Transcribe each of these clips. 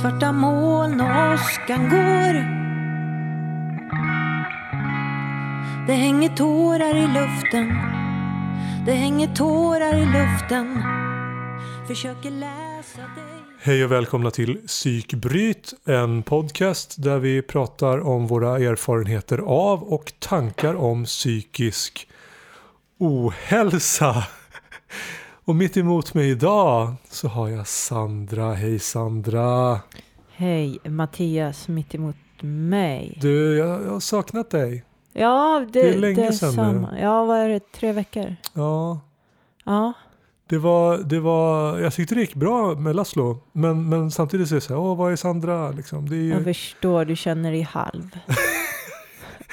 Svarta moln och åskan går. Det hänger tårar i luften. Det hänger tårar i luften. Försöker läsa dig. Hej och välkomna till Psykbryt, en podcast där vi pratar om våra erfarenheter av och tankar om psykisk ohälsa. Och mitt emot mig idag så har jag Sandra. Hej Sandra! Hej, Mattias mitt emot mig. Du, jag, jag har saknat dig. Ja, det, Det är länge sedan nu. samma. Ja, vad är det? Tre veckor? Ja, Ja. det var, det var, jag tyckte det gick bra med Laszlo. Men, men samtidigt så är det så här, åh vad är Sandra? Liksom, det är ju, Jag förstår, du känner dig halv.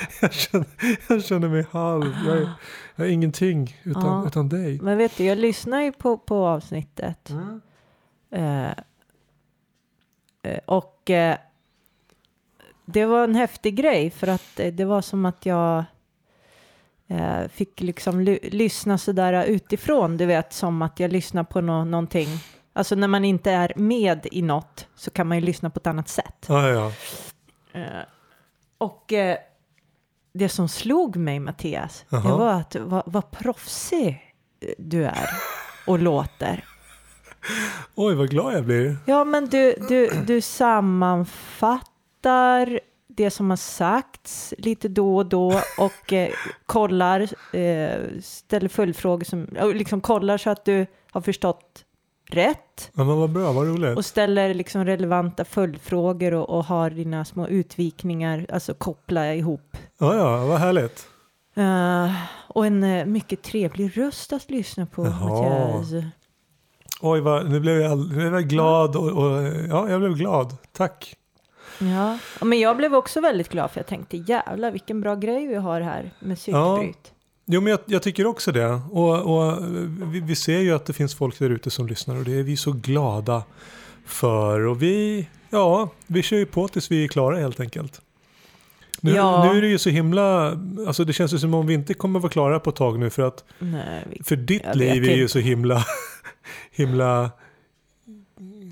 jag, känner, jag känner mig halv. Jag är, jag är ingenting utan, Ja. utan dig. Men vet du, jag lyssnar ju på, på avsnittet. Mm. Eh, eh, och eh, det var en häftig grej för att eh, det var som att jag eh, fick liksom ly- lyssna sådär utifrån. Du vet, som att jag lyssnar på nå- någonting. Alltså när man inte är med i något så kan man ju lyssna på ett annat sätt. Ja, ja. Eh, och eh, det som slog mig, Mattias, det Jaha. var att vad, vad proffsig eh, du är och låter. Oj, vad glad jag blir. Ja, men du, du, du sammanfattar det som har sagts lite då och då och eh, kollar, eh, ställer följdfrågor som, liksom kollar så att du har förstått rätt Ja, men vad bra, vad roligt. och ställer liksom relevanta följdfrågor och, och har dina små utvikningar, alltså koppla ihop. Ja, ja, vad härligt. Eh, och en eh, mycket trevlig röst att lyssna på. Mattias. Oj, vad, nu blev jag, nu blev jag glad och, och ja, jag blev glad. Tack. Ja, Ja, men jag blev också väldigt glad för jag tänkte jävlar vilken bra grej vi har här med psykbryt. Jo, men jag, jag tycker också det. Och, och vi, vi ser ju att det finns folk där ute som lyssnar och det är vi så glada för. Och vi, ja, vi kör ju på tills vi är klara helt enkelt. Nu, Ja. nu är det ju så himla, alltså det känns ju som om vi inte kommer vara klara på ett tag nu för att Nej, vi för ditt liv är ju så himla, himla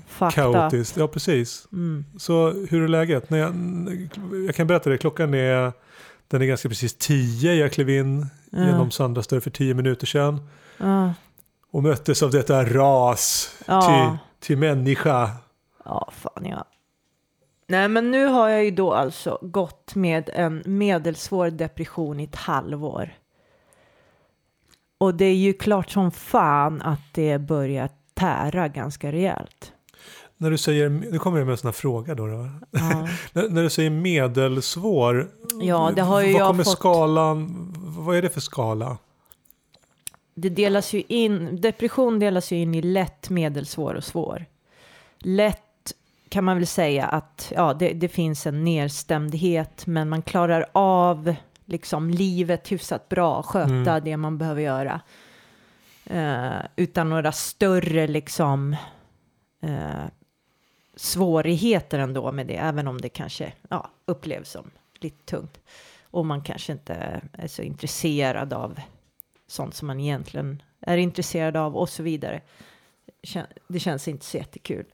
fakta. kaotiskt. Ja, precis. Mm. Så hur är läget? När jag, jag kan berätta det, klockan är, den är ganska precis tio. Jag klev in Ja. genom Sandras dörr för tio minuter sedan. Ja. Och möttes av detta ras Ja. till, till människa. ja, fan ja. Nej, men nu har jag ju då alltså gått med en medelsvår depression i ett halvår. Och det är ju klart som fan att det börjar tära ganska rejält. När du säger, nu kommer jag med en sån här fråga då. då. Ja. När, när du säger medelsvår, Ja, det har ju vad jag kommer fått. skalan, vad är det för skala? Det delas ju in, depression delas ju in i lätt, medelsvår och svår. Lätt kan man väl säga att ja, det, det finns en nedstämdhet, men man klarar av liksom livet hyfsat bra, sköta Mm. det man behöver göra. Eh, utan några större liksom eh, svårigheter ändå med det, även om det kanske ja, upplevs som lite tungt. Och man kanske inte är så intresserad av sånt som man egentligen är intresserad av och så vidare. Det känns inte så jättekul.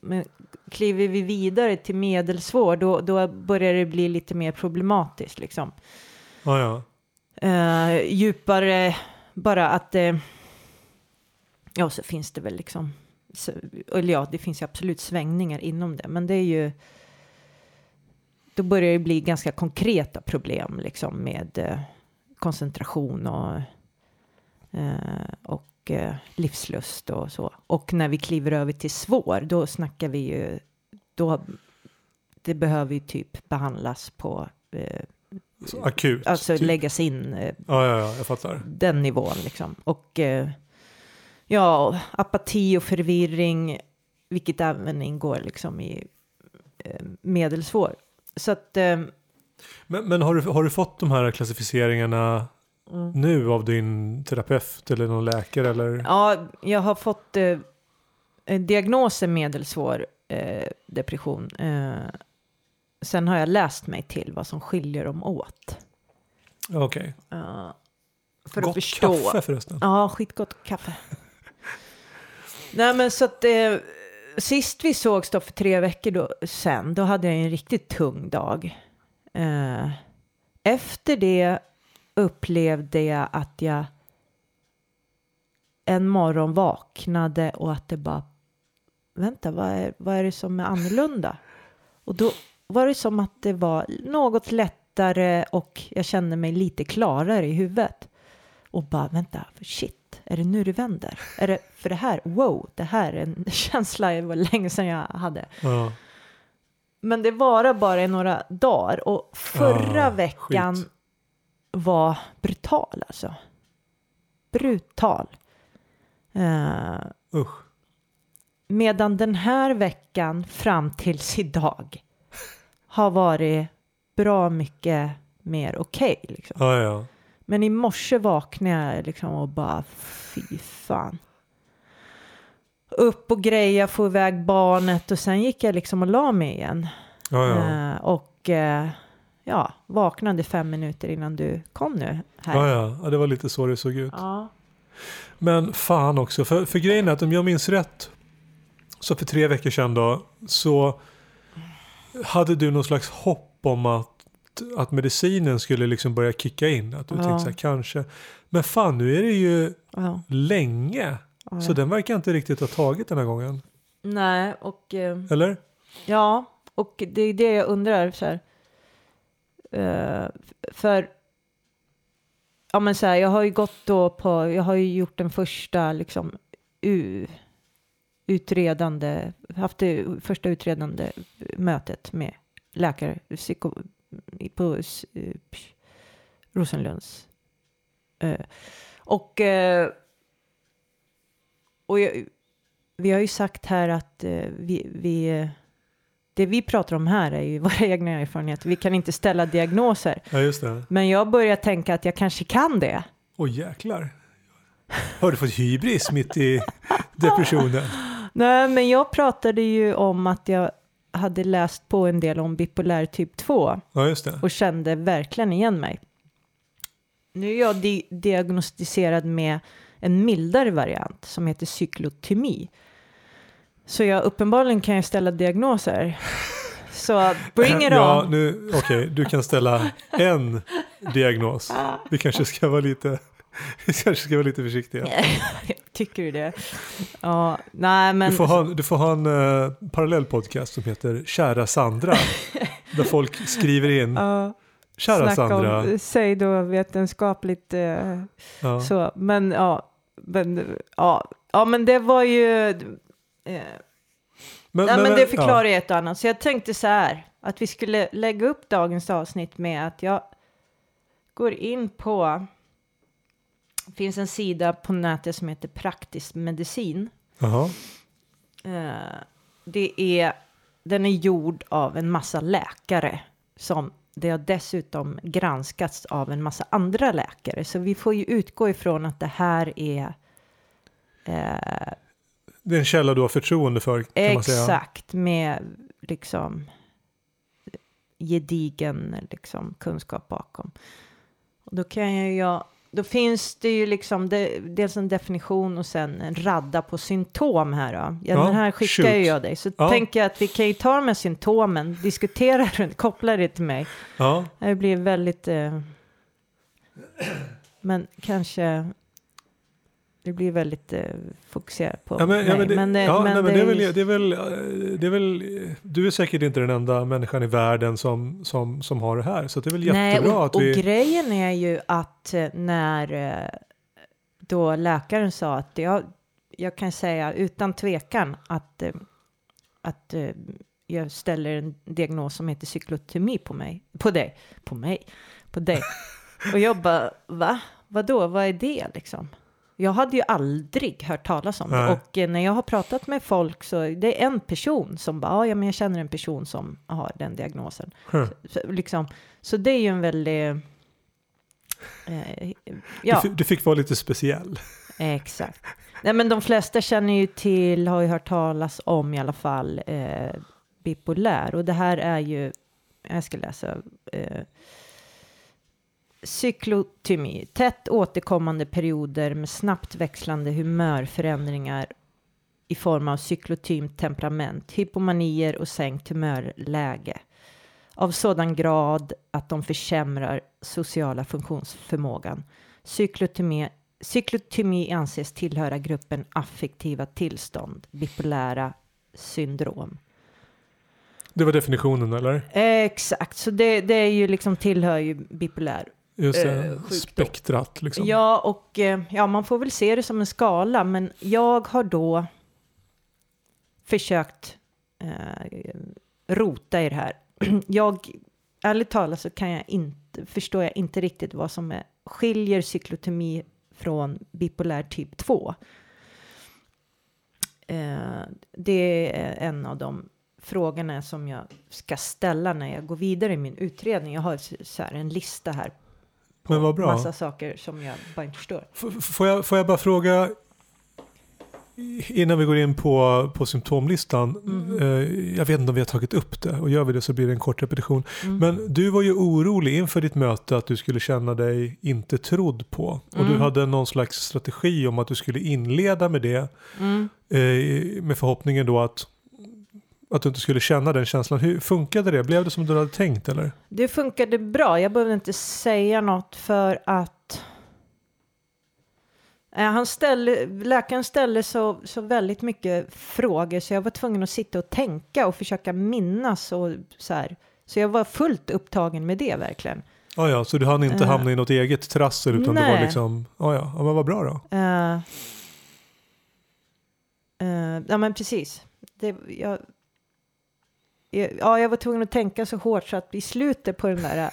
Men kliver vi vidare till medelsvår, då, då börjar det bli lite mer problematiskt. Liksom. Ja, ja. Eh, djupare, bara att eh, ja, så finns det väl liksom, så, eller ja, det finns ju absolut svängningar inom det, men det är ju, då börjar det bli ganska konkreta problem liksom med eh, koncentration och, eh, och eh, livslust och så. Och när vi kliver över till svår, då snackar vi ju, då, det behöver ju typ behandlas på eh, Så akut. alltså typ. läggas in eh, Ja, ja, ja, jag fattar. den nivån liksom. Och eh, ja, apati och förvirring, vilket även ingår liksom i eh, medelsvår. Så att eh, Men, men har, du, har du fått de här klassificeringarna mm. nu av din terapeut eller någon läkare eller? ja, jag har fått eh, diagnosen medelsvår eh, depression. Eh, sen har jag läst mig till vad som skiljer dem åt. Okej. Eh, för Gott att förstå. kaffe förresten. Ja, skitgott kaffe. Nej, men så att eh, sist vi sågs då för tre veckor då, sen, då hade jag en riktigt tung dag. Eh, efter det upplevde jag att jag en morgon vaknade och att det bara, vänta, vad är, vad är det som är annorlunda? Och då var det som att det var något lättare och jag kände mig lite klarare i huvudet. Och bara, vänta, shit, är det nu det vänder? Är det, för det här, wow, det här är en känsla det var länge sedan jag hade. Ja. Men det var bara i några dagar och förra Ah, veckan skit. Var brutal alltså. Brutal. Eh, Usch. medan den här veckan fram tills idag har varit bra mycket mer okej. liksom. Ja, ja. Men i morse vaknade jag liksom och bara fy fan. Upp och greja, få iväg barnet och sen gick jag liksom och la mig igen. ja. Eh, och eh, ja, vaknade fem minuter innan du kom nu här. Ja, ja. ja, det var lite så det såg ut. Ja. Men fan också, för, för grejen är att om jag minns rätt så för tre veckor sedan då så hade du någon slags hopp om att, att medicinen skulle liksom börja kicka in. Att du Ja. tänkte så här, kanske. Men fan nu är det ju Ja. länge. Ja. Så den verkar inte riktigt ha tagit den här gången. Nej, och eh, Eller? ja, och det är det jag undrar så här. Uh, för ja, men så här, jag har ju gått då på, jag har ju gjort den första liksom u, utredande, haft det första utredande mötet med läkare psyko, på eh, Rosenlunds. Och eh, och jag, vi har ju sagt här att eh, vi, vi det vi pratar om här är ju våra egna erfarenheter. Vi kan inte ställa diagnoser. Ja just det. Men jag börjar tänka att jag kanske kan det. Åh jäklar. Har du fått hybris mitt i depressionen? Nej, men jag pratade ju om att jag hade läst på en del om bipolär typ 2 Ja och kände verkligen igen mig. Nu är jag di- diagnostiserad med en mildare variant som heter cyklotymi. Så jag uppenbarligen kan jag ställa diagnoser. Så bring it ja, on. okej, du kan ställa en diagnos. Vi kanske ska vara lite, vi kanske ska vara lite försiktiga. Tycker du det? Ja, nej men. Du får ha, du får ha en uh, parallell podcast som heter Kära Sandra. där folk skriver in Ja, Kära Sandra. om pseudovetenskapligt eh, Ja. så. Men ja, men ja, ja, men det var ju. Eh, Men, Nej, men det förklarar ja. ett och annat. Så jag tänkte så här, att vi skulle lägga upp dagens avsnitt med att jag går in på, det finns en sida på nätet som heter Praktisk medicin. Jaha. Eh, det är, den är gjord av en massa läkare som det har dessutom granskats av en massa andra läkare. Så vi får ju utgå ifrån att det här är eh, Det är en källa du har förtroende för kan man säga. Exakt, med liksom gedigen liksom, kunskap bakom. Och då kan jag, jag då finns det ju liksom det, dels en definition och sen en radda på symptom här då. Ja, Ja, den här skickar shoot. jag dig. Så Ja. tänker jag att vi kan ju ta de här symptomen, diskutera runt, koppla det till mig. Ja. Det blir väldigt... Eh, men kanske... Det blir väldigt eh, fokuserat på Ja, men, ja, mig. men, det, Men, eh, ja, men nej, men det, är väl, ju- det, är väl, eh, det är väl, du är säkert inte den enda människan i världen som, som, som har det här. Så det är väl jättebra Nej, och, att vi... och grejen är ju att eh, när eh, då läkaren sa att jag, jag kan säga utan tvekan att, eh, att eh, jag ställer en diagnos som heter cyklotomi på mig, på dig, på mig, på dig. Och jag bara, va? Vadå, vad är det liksom? Jag hade ju aldrig hört talas om det. Nej. Och eh, när jag har pratat med folk så det är en person som bara, "Ah, ja men jag känner en person som har den diagnosen. Huh. Så, liksom, så det är ju en väldigt... Eh, du, ja, fick, du fick vara lite speciell. exakt. Nej, men de flesta känner ju till, har ju hört talas om i alla fall, eh, bipolär. Och det här är ju, jag ska läsa, eh, cyklotymi, tätt återkommande perioder med snabbt växlande humörförändringar i form av cyklotymt temperament, hypomanier och sänkt humörläge av sådan grad att de försämrar sociala funktionsförmågan. Cyklotymi, cyklotymi anses tillhöra gruppen affektiva tillstånd, bipolära syndrom. Det var definitionen eller? Exakt, så det, det är ju liksom tillhör ju bipolär Just det, Eh, spektrat liksom. Ja, och eh, ja, man får väl se det som en skala, men jag har då försökt eh, rota i det här. Jag, ärligt talat så kan jag inte, förstår jag inte riktigt vad som är, skiljer cyklotomi från bipolär typ 2. Eh, det är en av de frågorna som jag ska ställa när jag går vidare i min utredning. Jag har så här en lista här Men vad bra. massa saker som jag bara inte förstår. F- Får jag, får jag bara fråga innan vi går in på, på symptomlistan. Mhm. Eh, jag vet inte om vi har tagit upp det och gör vi det så blir det en kort repetition. Mm. Men du var ju orolig inför ditt möte att du skulle känna dig inte trodd på. Och du Mm. hade någon slags strategi om att du skulle inleda med det. Mm. Eh, med förhoppningen då att, att du inte skulle känna den känslan. Hur funkade det? Blev det som du hade tänkt eller? Det funkade bra. Jag behövde inte säga något för att Eh, han ställde, läkaren ställde så, så väldigt mycket frågor så jag var tvungen att sitta och tänka och försöka minnas och så här. Så jag var fullt upptagen med det verkligen. Ah, ja, så du hann inte Eh. hamna i något eget trassel utan det var Nej. liksom, ah, ja, ja, men vad bra då. Eh, eh, ja men precis. Det, jag, ja, jag var tvungen att tänka så hårt så att i slutet på den där uh,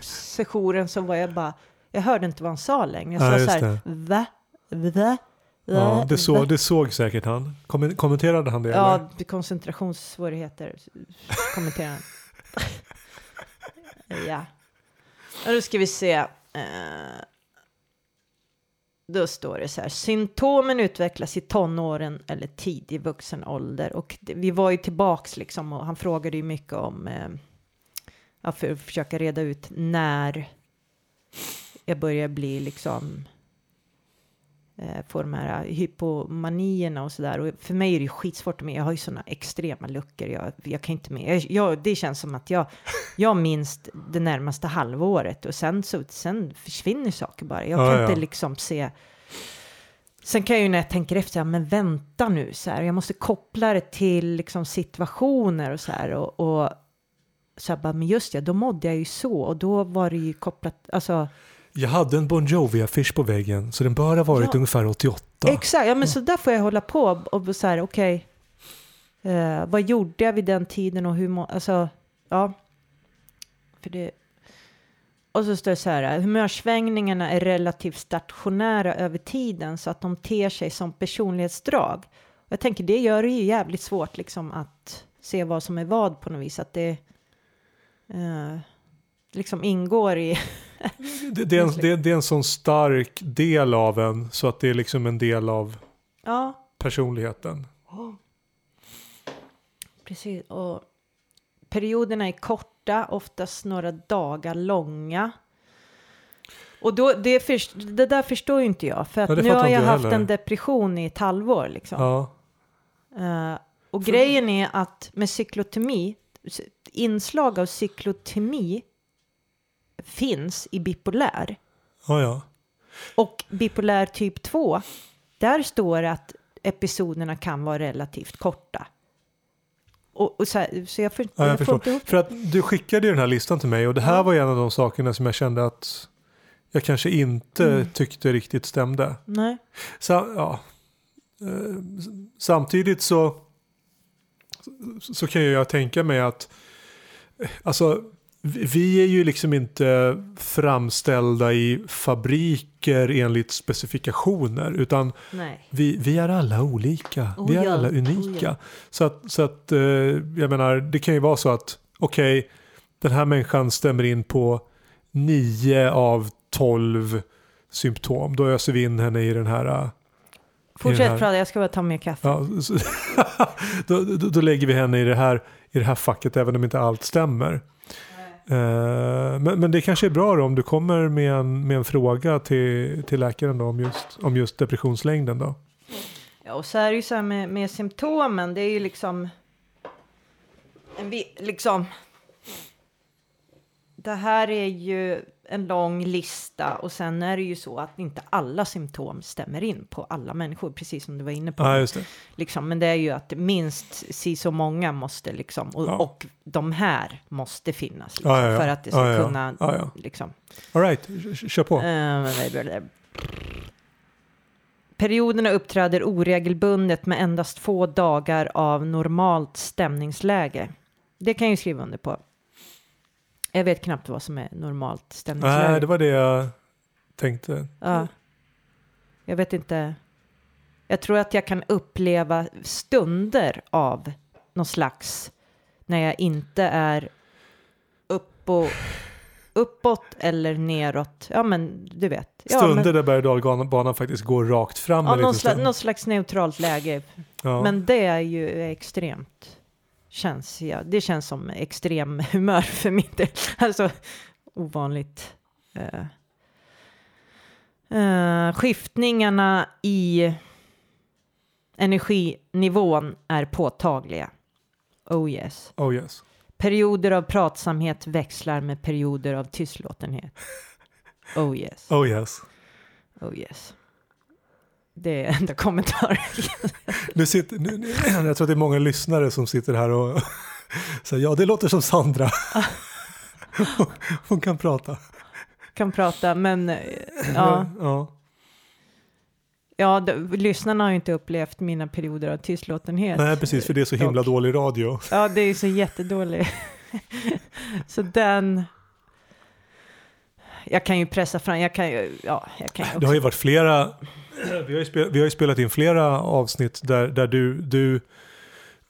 sessionen så var jag bara, jag hörde inte vad han sa längre. Jag Ja, sa just så här, va? Va? Ja, det, så, Va? det såg säkert han. Kom, kommenterade han det? eller? Ja, koncentrationssvårigheter kommenterar han. ja. Och då ska vi se. Eh, då står det så här. Symptomen utvecklas i tonåren eller tidig vuxen ålder. Och det, vi var ju tillbaks liksom och han frågade ju mycket om eh, ja, för att försöka reda ut när jag börjar bli liksom får de här hypomanierna och sådär. Och för mig är det ju skitsvårt med. Jag har ju sådana extrema luckor. Jag, jag kan inte med. Jag, jag, det känns som att jag, jag minns det närmaste halvåret och sen så sen försvinner saker bara. Jag Ja, kan ja. inte liksom se. Sen kan jag ju när jag tänker efter, ja, men vänta nu så här. Jag måste koppla det till liksom situationer och så här och, och så här bara, men just det, då mådde jag ju så och då var det ju kopplat, alltså Jag hade en Bon Jovi-affisch på väggen så den bör ha varit Ja. ungefär 88. Exakt, ja men så där får jag hålla på och så här, okej. Eh, vad gjorde jag vid den tiden och hur må, alltså, ja. För det. Och så står det så här, humörsvängningarna är relativt stationära över tiden så att de ter sig som personlighetsdrag. Jag tänker det gör det ju jävligt svårt liksom att se vad som är vad på något vis, att det eh, liksom ingår i, Det, det, är en, det, det är en sån stark del av en så att det är liksom en del av ja, personligheten. Precis, och perioderna är korta, oftast några dagar långa. Och då, det, först, det där förstår ju inte jag, för att Ja, nu har jag haft heller. en depression i ett halvår. Liksom. Ja. Eh, och grejen är att med cyklotomi, s- inslag av cyklotomi finns i bipolär. Ja, ja. Och bipolär typ 2, där står det att episoderna kan vara relativt korta. Och, och så, här, så jag, för, ja jag förstår. ihop För att du skickade ju den här listan till mig och det här var en av de sakerna som jag kände att jag kanske inte Mm. tyckte riktigt stämde. Nej. Så, ja. Eh, Samtidigt så, så kan jag tänka mig att eh, alltså, vi- är ju liksom inte framställda i fabriker enligt specifikationer utan vi, vi är alla olika. Oh vi är ja, alla oh unika. ja. Så att, så att eh, jag menar, det kan ju vara så att okej, den här människan stämmer in på 9 av 12 symptom. Då öser vi in henne i den här eh, Fortsätt här- prata, jag ska bara ta mer kaffe. Ja, då, då, då lägger vi henne i det här, i det här facket även om inte allt stämmer. Eh, men, men det kanske är bra då om du kommer med en, med en fråga till, till läkaren då om, just, om just depressionslängden då. Ja, och så är det ju så här med, med symptomen, det är ju liksom... En, liksom det här är ju en lång lista och sen är det ju så att inte alla symptom stämmer in på alla människor, precis som du var inne på. Ja, just det. Liksom, men det är ju att minst si så många måste liksom, och, Ja. och de här måste finnas liksom, Ja, ja, för att det ska kunna Ja, ja. liksom. All right, kör på. Eh, Perioderna uppträder oregelbundet med endast få dagar av normalt stämningsläge. Det kan jag ju skriva under på. Jag vet knappt vad som är normalt stämningsläge. Nej, det var det jag tänkte. Ja. Jag vet inte. Jag tror att jag kan uppleva stunder av någon slags när jag inte är upp och, uppåt eller neråt. Ja, men du vet. Ja, Stunder men, där berg och dalbanan faktiskt går rakt fram ja, någon, stund. någon slags neutralt läge. Ja. Men det är ju extremt. Känns, ja, det känns som extrem humör för min del. Alltså ovanligt. Eh, eh, skiftningarna i energinivån är påtagliga. Oh yes. Oh yes. Perioder av pratsamhet växlar med perioder av tystlåtenhet. Oh yes. Oh yes. Oh yes. Det är enda kommentaren. Nu sitter, nu, nu, jag tror att det är många lyssnare som sitter här och säger ja det låter som Sandra. Hon kan prata. kan prata, men eh, ja, ja. ja d- lyssnarna har ju inte upplevt mina perioder av tystlåtenhet. Nej precis, för det är så himla Dock. dålig radio. Ja, det är ju så jättedålig. så den... Jag kan ju pressa fram, jag kan ju, ja, jag kan ju Det också. har ju varit flera, vi har ju, spel, vi har ju spelat in flera avsnitt där, där du, du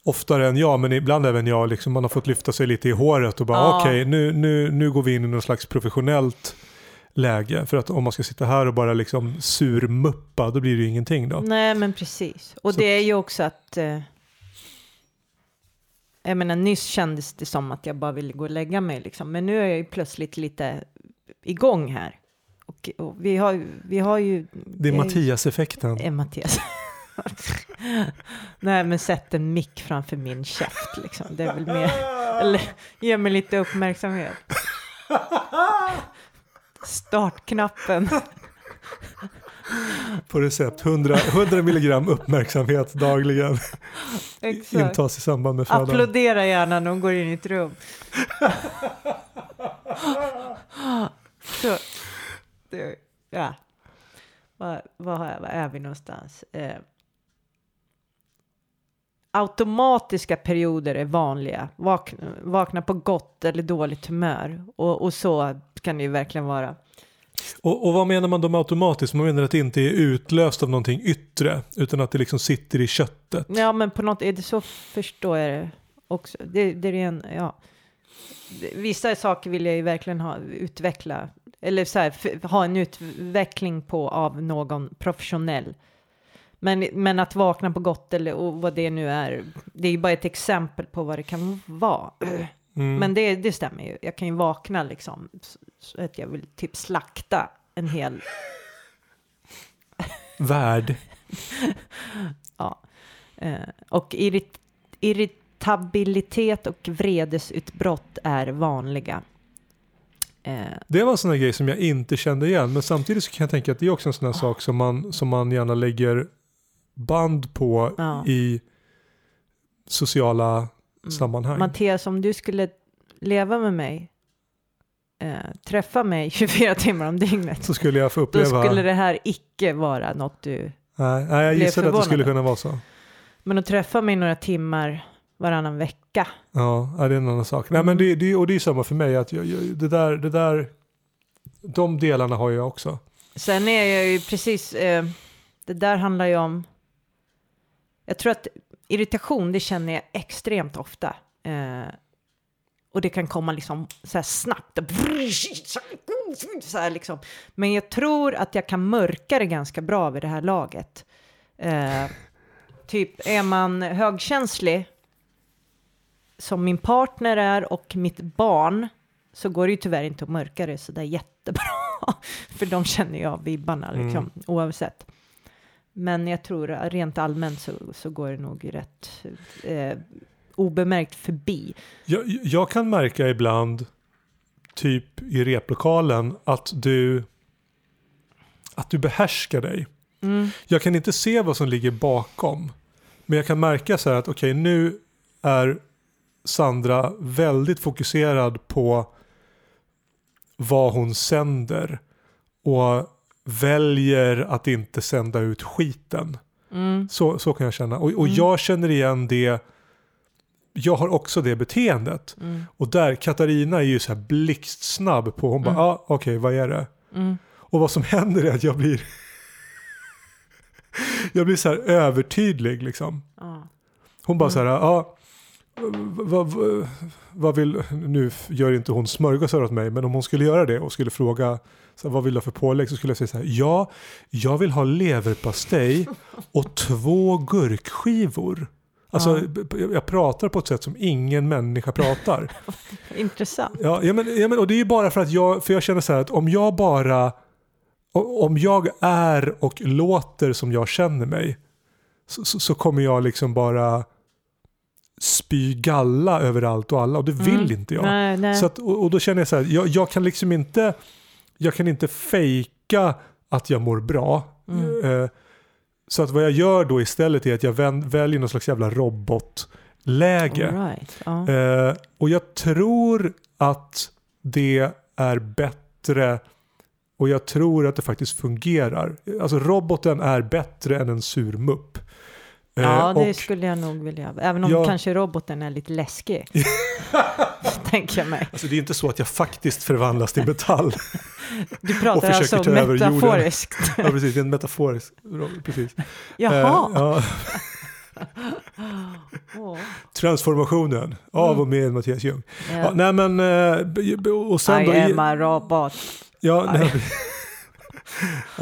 oftare än jag, men ibland även jag, liksom, man har fått lyfta sig lite i håret och bara Ja. okej, nu, nu, nu går vi in i någon slags professionellt läge. För att om man ska sitta här och bara liksom surmuppa, då blir det ju ingenting då. Nej, men precis. Och Så- det är ju också att... Eh, jag menar, nyss kändes det som att jag bara ville gå och lägga mig, liksom. Men nu är jag ju plötsligt lite igång här. Och, och vi, har, vi har ju... Det är Mattias-effekten. Eh, Mattias. Nej, men sätt en mick framför min käft, liksom. Det är väl mer... Eller ge mig lite uppmärksamhet. Startknappen. På recept, 100, 100 milligram uppmärksamhet dagligen Exakt. intas i samband med födan. Applådera gärna när hon går in i ett rum. Så, det, ja. Var, var, var är vi någonstans? Eh, automatiska perioder är vanliga. Vakna, vakna på gott eller dåligt humör. Och, och så kan det ju verkligen vara. Och, och vad menar man då med automatiskt? Man menar att det inte är utlöst av någonting yttre, utan att det liksom sitter i köttet. Ja, men på något, är det så förstår jag det också. Det, det är en, ja. Vissa saker vill jag ju verkligen ha, utveckla, eller så här, ha en utveckling på av någon professionell. Men, men att vakna på gott eller och vad det nu är, det är ju bara ett exempel på vad det kan vara. Mm. Men det, det stämmer ju. Jag kan ju vakna liksom, så, att jag vill typ slakta en hel Värd. Ja. Eh, och irrit irritabilitet och vredesutbrott är vanliga. Eh, Det var en sån här grej som jag inte kände igen. Men samtidigt så kan jag tänka att det är också en sån här sak som man, som man gärna lägger band på Ja. i sociala Mm. sammanhang. Mattias, om du skulle leva med mig, eh, träffa mig 24 timmar om dygnet, så skulle jag få då uppleva... skulle det här icke vara något du... nej, nej, jag gissade att det skulle kunna vara så. Men att träffa mig några timmar varannan vecka, Ja, det är en annan sak. Nej, men det, det, och det är samma för mig. Att jag, jag, det där, det där, de delarna har jag också. Sen är jag ju precis, eh, det där handlar ju om, jag tror att irritation, det känner jag extremt ofta. Eh, och det kan komma liksom så här snabbt. Så här liksom. Men jag tror att jag kan mörka det ganska bra vid det här laget. Eh, typ är man högkänslig, som min partner är och mitt barn, så går det ju tyvärr inte att mörka det så där jättebra. För de känner ju av vibbarna liksom, oavsett. Men jag tror att rent allmänt så, så går det nog rätt eh, obemärkt förbi. Jag, jag kan märka ibland, typ i replokalen, att du, att du behärskar dig. Mm. Jag kan inte se vad som ligger bakom. Men jag kan märka så här att okej, nu är Sandra väldigt fokuserad på vad hon sänder och väljer att inte sända ut skiten. Mm. Så, så kan jag känna. Och, och Mm. jag känner igen det. Jag har också det beteendet. Mm. Och där, Katarina är ju så här blixtsnabb på. Hon bara, Mm. ah, okej vad är det? Mm. Och vad som händer är att jag blir jag blir så här övertydlig liksom. Hon bara Mm. så här, ja, vad, vad, vill, nu gör inte hon smörgåsar åt mig, men om hon skulle göra det och skulle fråga så här, vad vill du ha för pålägg så skulle jag säga så här, ja, jag vill ha leverpastej och två gurkskivor. Alltså, Ja. jag pratar på ett sätt som ingen människa pratar. Intressant. Ja, ja, men, ja men, och det är ju bara för att jag, för jag känner så här att om jag bara, om jag är och låter som jag känner mig så, så, så kommer jag liksom bara spy galla överallt och alla och det vill Mm. inte jag. Nej, nej. Så att, och, och då känner jag så här, jag, jag kan liksom inte, jag kan inte fejka att jag mår bra. Mm. Eh, så att vad jag gör då istället är att jag väljer någon slags jävla robotläge. Right. ja. Eh, och jag tror att det är bättre och jag tror att det faktiskt fungerar. Alltså roboten är bättre än en surmupp. Eh, Ja, det och, skulle jag nog vilja. Även om Ja. kanske roboten är lite läskig. tänker jag mig. alltså det är inte så att jag faktiskt förvandlas till metall. Du pratar alltså metaforiskt. ja, precis, det är en metaforisk precis. Eh, Jaha. ja, Åh. transformationen av Mm. och med Mattias Ljung. Ja. Ja. nej men, eh, och sen I då... am a robot. Ja, nej.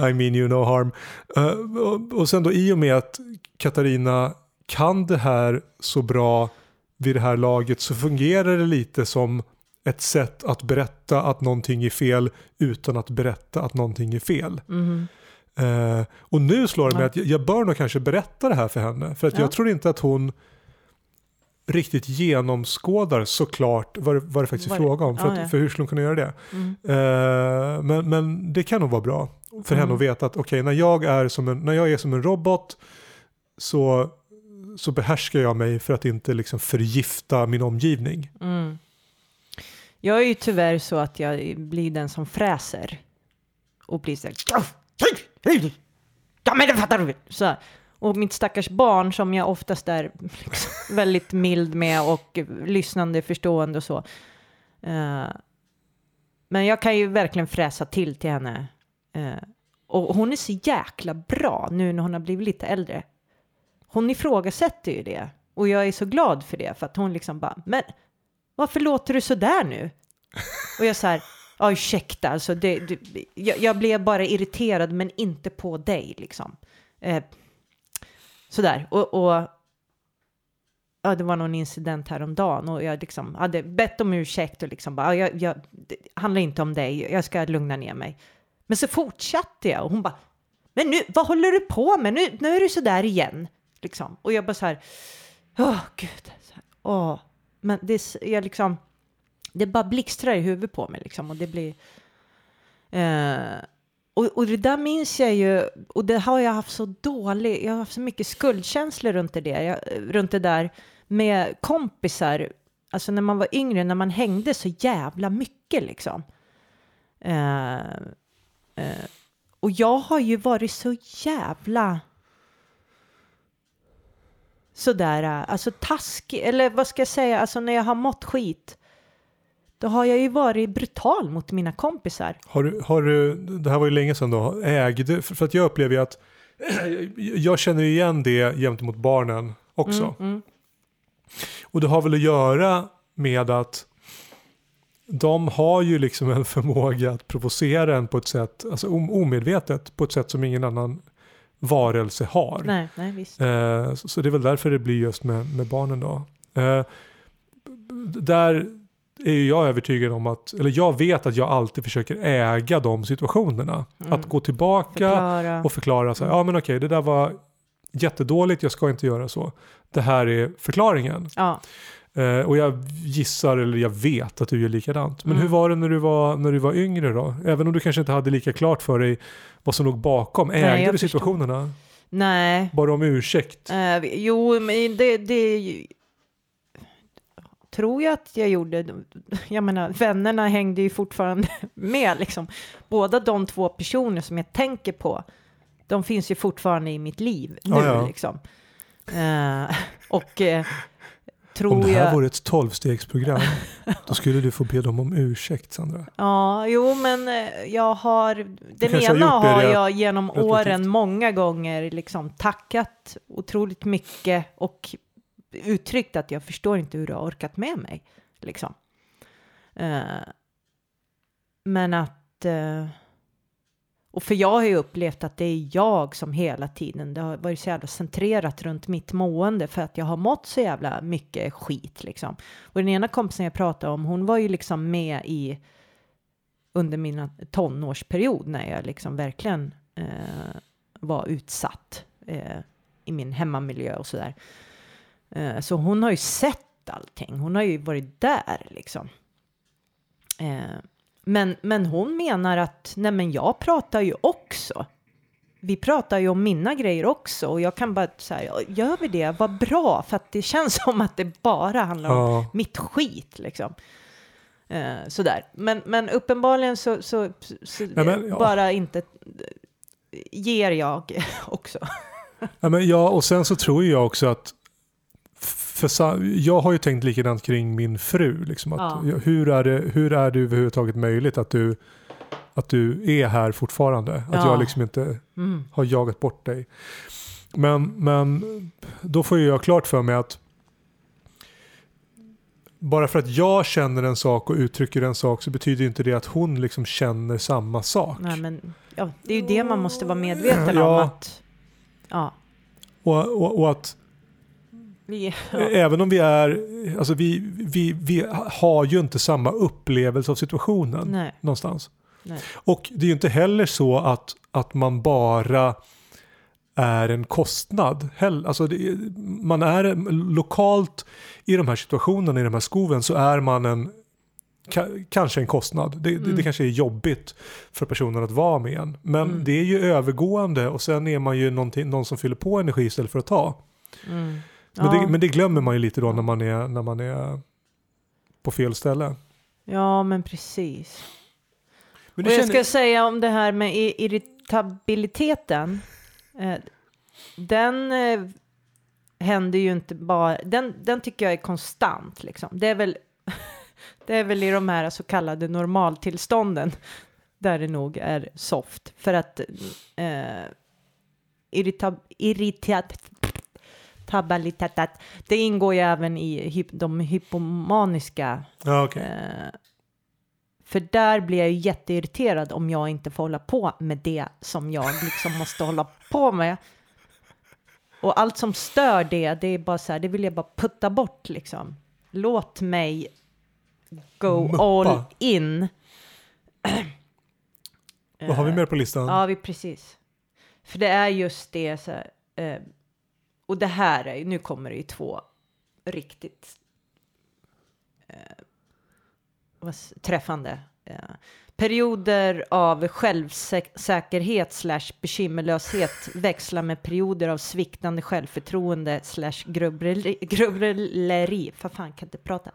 I mean you no harm. Eh, och, och sen då i och med att Katarina kan det här så bra vid det här laget så fungerar det lite som ett sätt att berätta att någonting är fel utan att berätta att någonting är fel. Mhm. Eh, och nu slår det mig att jag, bör nog kanske berätta det här för henne. För att Ja. jag tror inte att hon riktigt genomskådar såklart vad vad det faktiskt är fråga om. För, att, för hur skulle hon kunna göra det? Mm. Eh, men, men det kan nog vara bra för henne Mm. att veta att okej, när, jag är som en, när jag är som en robot så, så behärskar jag mig för att inte liksom förgifta min omgivning. Mm. Jag är ju tyvärr så att jag blir den som fräser. Och blir så här. Ja men det fattar du. Så här. Och mitt stackars barn som jag oftast är liksom väldigt mild med och lyssnande, förstående och så. Uh, men jag kan ju verkligen fräsa till till henne. Uh, och hon är så jäkla bra nu när hon har blivit lite äldre. Hon ifrågasätter ju det. Och jag är så glad för det. För att hon liksom bara, men varför låter du så där nu? Och jag så här, ja ursäkta, alltså det, det, jag, jag blev bara irriterad men inte på dig liksom. Eh, sådär, och, och ja, det var någon incident häromdagen och jag liksom hade bett om ursäkt och liksom bara, ja, jag, jag, det handlar inte om dig, jag ska lugna ner mig. Men så fortsatte jag och hon bara, men nu, vad håller du på med? Nu, nu är du så där igen. Liksom. Och jag bara så här, åh gud, så här, åh. Men det, är liksom, det bara blixtrar i huvudet på mig liksom och det blir... Eh, och, och det där minns jag ju, och det har jag haft så dålig, jag har haft så mycket skuldkänslor runt det, jag, runt det där med kompisar, alltså när man var yngre, när man hängde så jävla mycket liksom. Eh, eh, och jag har ju varit så jävla sådär, alltså taskig, eller vad ska jag säga, alltså när jag har mått skit, då har jag ju varit brutal mot mina kompisar. Har du, har du, det här var ju länge sedan då, ägde, för, att jag upplever ju att jag känner igen det gentemot barnen också. Mm, mm, Och det har väl att göra med att de har ju liksom en förmåga att provocera en på ett sätt, alltså om- omedvetet, på ett sätt som ingen annan varelse har. nej, nej. Eh, så, så det är väl därför det blir just med, med barnen då. Eh, där är ju jag övertygad om att, eller jag vet att jag alltid försöker äga de situationerna. Mm. Att gå tillbaka Förklara. och förklara så här, ja men okej det där var jättedåligt, jag ska inte göra så. Det här är förklaringen. Ja. Eh, och jag gissar, eller jag vet att du gör likadant. Men Mm. hur var det när du var, när du var yngre då? Även om du kanske inte hade lika klart för dig vad som låg bakom. Nej, Ägde jag du situationerna? Nej, Bara om ursäkt? Eh, jo, men det, det tror jag att jag gjorde. Jag menar, vännerna hängde ju fortfarande med liksom. Båda de två personer som jag tänker på, de finns ju fortfarande i mitt liv nu Ja, ja. liksom. Eh, och eh, tror Om det här jag... vore ett tolvstegsprogram, då skulle du få be dem om ursäkt Sandra. Ja, jo, men eh, jag har... Har ena gjort det har rätt- jag genom åren många gånger liksom tackat otroligt mycket och uttryckt att jag förstår inte hur du har orkat med mig. Liksom. Eh, men att... eh, och för jag har ju upplevt att det är jag som hela tiden, det har varit så jävla centrerat runt mitt mående för att jag har mått så jävla mycket skit liksom. Och den ena kompisen jag pratade om, hon var ju liksom med i under min tonårsperiod när jag liksom verkligen eh, var utsatt eh, i min hemmamiljö och sådär. Eh, så hon har ju sett allting. Hon har ju varit där liksom. Eh, men, men hon menar att nej men jag pratar ju också. Vi pratar ju om mina grejer också och jag kan bara säga, gör vi det, vad bra, för att det känns som att det bara handlar om Ja. mitt skit liksom. Eh, sådär. Men, men uppenbarligen så, så, så Ja, men, ja. bara inte eh, ger jag också. Ja, men ja, och sen så tror jag också att för jag har ju tänkt likadant kring min fru. Liksom, att, Ja. hur, är det, hur är det överhuvudtaget möjligt att du, att du är här fortfarande? Att Ja. jag liksom inte Mm. har jagat bort dig. Men, men då får jag klart för mig att bara för att jag känner en sak och uttrycker en sak så betyder inte det att hon liksom känner samma sak. Nej, men, ja, det är ju det man måste vara medveten om. Att, ja, Och, och, och att vi, ja. Även om vi är, alltså vi, vi, vi har ju inte samma upplevelse av situationen Nej. någonstans. Nej. Och det är ju inte heller så att, att man bara är en kostnad. Alltså det, man är lokalt i de här situationerna, i de här skoven, så är man en ka- kanske en kostnad. Det, det, det Mm. kanske är jobbigt för personen att vara med en. Men Mm. det är ju övergående och sen är man ju någon som fyller på energi istället för att ta. Mm. Men, Ja. det, men det glömmer man ju lite då när man är, när man är på fel ställe. ja, men precis. Men och jag känner, ska säga om det här med irritabiliteten. Eh, den eh, händer ju inte bara, den, den tycker jag är konstant liksom. Det är väl, det är väl i de här så kallade normaltillstånden där det nog är soft. För att eh, irritab, irritabilitet, det ingår ju även i de hypomaniska ja, okej. Eh, för där blir jag ju jätteirriterad om jag inte får hålla på med det som jag liksom måste hålla på med. Och allt som stör det, det är bara så här, det vill jag bara putta bort liksom. Låt mig go Muppa. all in. Vad har vi mer på listan? Ja, vi precis. För det är just det så här, eh, och det här är, nu kommer det ju två riktigt eh, träffande. Eh, perioder av självsäkerhet slash bekymmerlöshet växlar med perioder av sviktande självförtroende slash grubbleri. För fan kan inte prata.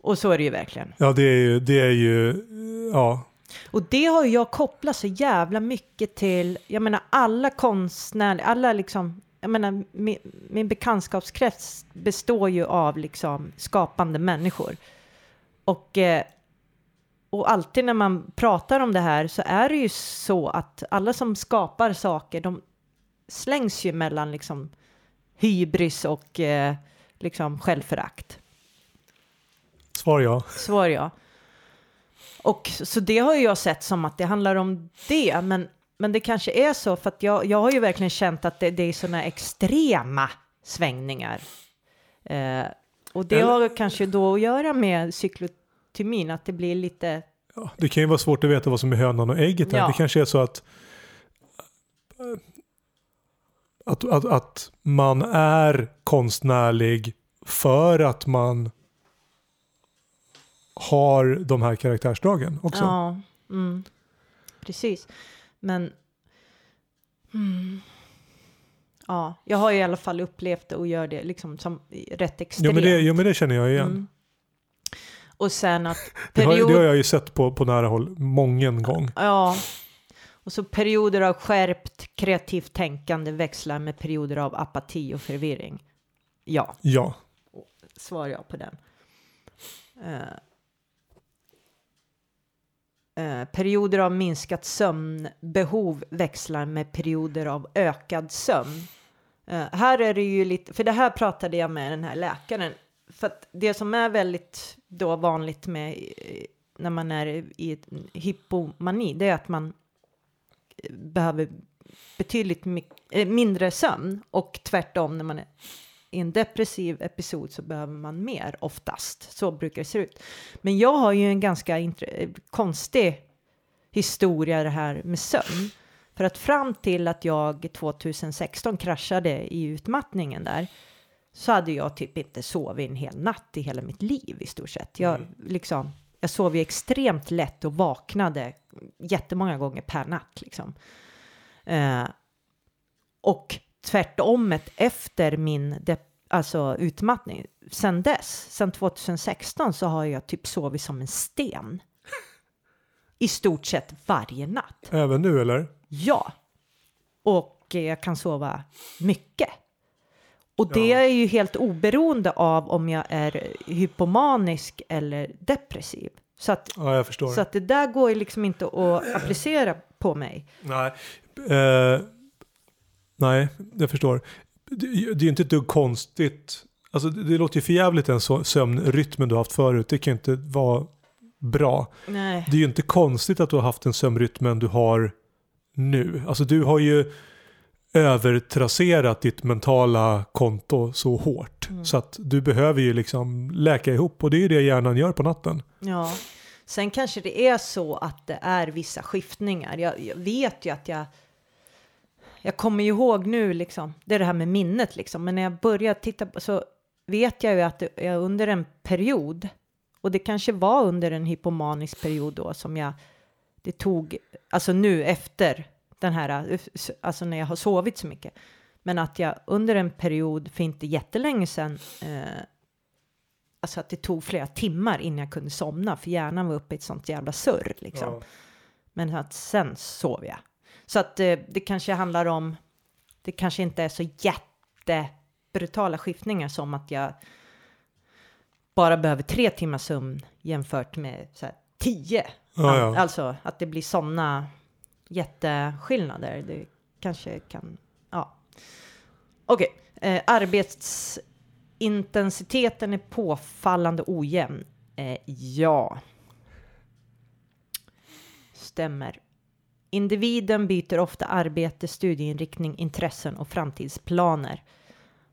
Och så är det ju verkligen. Ja, det är ju, det är ju, ja. Och det har ju jag kopplat så jävla mycket till, jag menar alla konstnärer, alla liksom, jag menar min, min bekantskapskrets består ju av liksom skapande människor. Och, eh, och alltid när man pratar om det här så är det ju så att alla som skapar saker, de slängs ju mellan liksom hybris och eh, liksom självförakt. Svar ja. Svar ja. Och så det har jag sett som att det handlar om det, men, men det kanske är så för att jag, jag har ju verkligen känt att det, det är sådana extrema svängningar. Eh, Och det Eller- har kanske då att göra med cyklotymin, att det blir lite... Ja, det kan ju vara svårt att veta vad som är hönan och ägget. Ja. Det kanske är så att, att, att, att man är konstnärlig för att man har de här karaktärsdragen också. Ja, mm, precis. Men... Mm, ja, jag har i alla fall upplevt det och gör det liksom som rätt extremt. Jo men, det, jo men det känner jag igen. Mm. Och sen att Det, har, period... det har jag ju sett på, på nära håll mången gång. Ja. Och så perioder av skärpt kreativt tänkande växlar med perioder av apati och förvirring. Ja, Ja. svarar jag på den. Eh, eh, perioder av minskat sömnbehov växlar med perioder av ökad sömn. Eh, här är det ju lite, för det här pratade jag med den här läkaren. För att det som är väldigt då vanligt med eh, när man är i hypomani, det är att man eh, behöver betydligt eh, mindre sömn och tvärtom när man är i en depressiv episod så behöver man mer oftast. Så brukar det se ut. Men jag har ju en ganska konstig historia det här med sömn. För att fram till att jag 2016 kraschade i utmattningen där så hade jag typ inte sovit en hel natt i hela mitt liv i stort sett. Jag, liksom, jag sov ju extremt lätt och vaknade jättemånga gånger per natt. Liksom. Eh, och tvärtom efter min alltså utmattning. Sen dess, sen 2016 så har jag typ sovit som en sten. I stort sett varje natt. Även nu eller? Ja. Och jag kan sova mycket. Och det Ja. är ju helt oberoende av om jag är hypomanisk eller depressiv. Så att, Ja, jag förstår. så att det där går ju liksom inte att applicera på mig. Nej. Eh, nej, jag förstår. Det, det är ju inte ett dugg konstigt. Alltså, det, det låter ju för jävligt den så, sömnrytmen du har haft förut. Det kan ju inte vara bra. Nej. Det är ju inte konstigt att du har haft den sömnrytmen du har nu. Alltså du har ju övertrasserat ditt mentala konto så hårt. Mm. Så att du behöver ju liksom läka ihop och det är ju det hjärnan gör på natten. Ja, sen kanske det är så att det är vissa skiftningar. Jag, jag vet ju att jag... Jag kommer ju ihåg nu liksom, det är det här med minnet liksom, men när jag börjar titta på så vet jag ju att jag under en period, och det kanske var under en hypomanisk period då som jag, det tog, alltså nu efter den här, alltså när jag har sovit så mycket, men att jag under en period för inte jättelänge sedan eh, alltså att det tog flera timmar innan jag kunde somna för hjärnan var uppe i ett sånt jävla surr liksom. Men att sen sov jag. Så att eh, det kanske handlar om, det kanske inte är så jättebrutala skiftningar som att jag bara behöver tre timmars sömn jämfört med så här, tio. Ja, ja. Alltså att det blir sådana jätteskillnader. Det kanske kan, ja. Okej, eh, arbetsintensiteten är påfallande ojämn. Eh, ja. Stämmer. Individen byter ofta arbete, studieinriktning, intressen och framtidsplaner.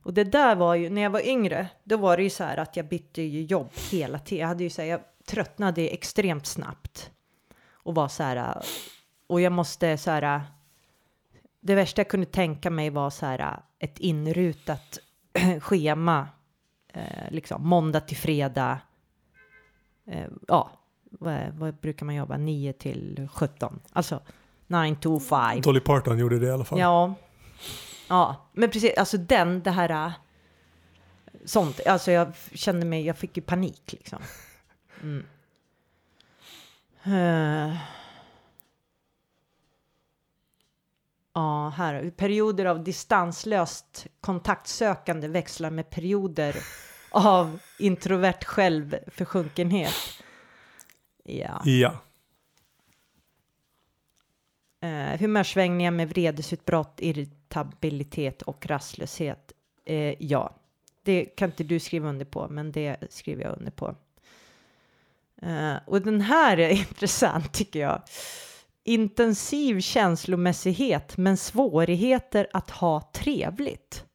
Och det där var ju, när jag var yngre, då var det ju så här att jag bytte ju jobb hela tiden. Jag hade ju så här, jag tröttnade extremt snabbt. Och var så här, och jag måste så här, det värsta jag kunde tänka mig var så här ett inrutat schema, eh, liksom måndag till fredag. Eh, ja, vad, vad brukar man jobba? 9 till 17. Alltså 9 to 5. Dolly Parton gjorde det i alla fall. Ja. Ja, men precis, alltså den, det här äh, sånt, alltså jag kände mig, jag fick ju panik liksom. Mm. Eh. Ja, här, perioder av distanslöst kontaktsökande växlar med perioder av introvert självförsjunkenhet. Ja. Ja. Eh, humörsvängningar med vredesutbrott, irritabilitet och rastlöshet. Eh, ja, det kan inte du skriva under på, men det skriver jag under på. Eh, och den här är intressant tycker jag. Intensiv känslomässighet, men svårigheter att ha trevligt.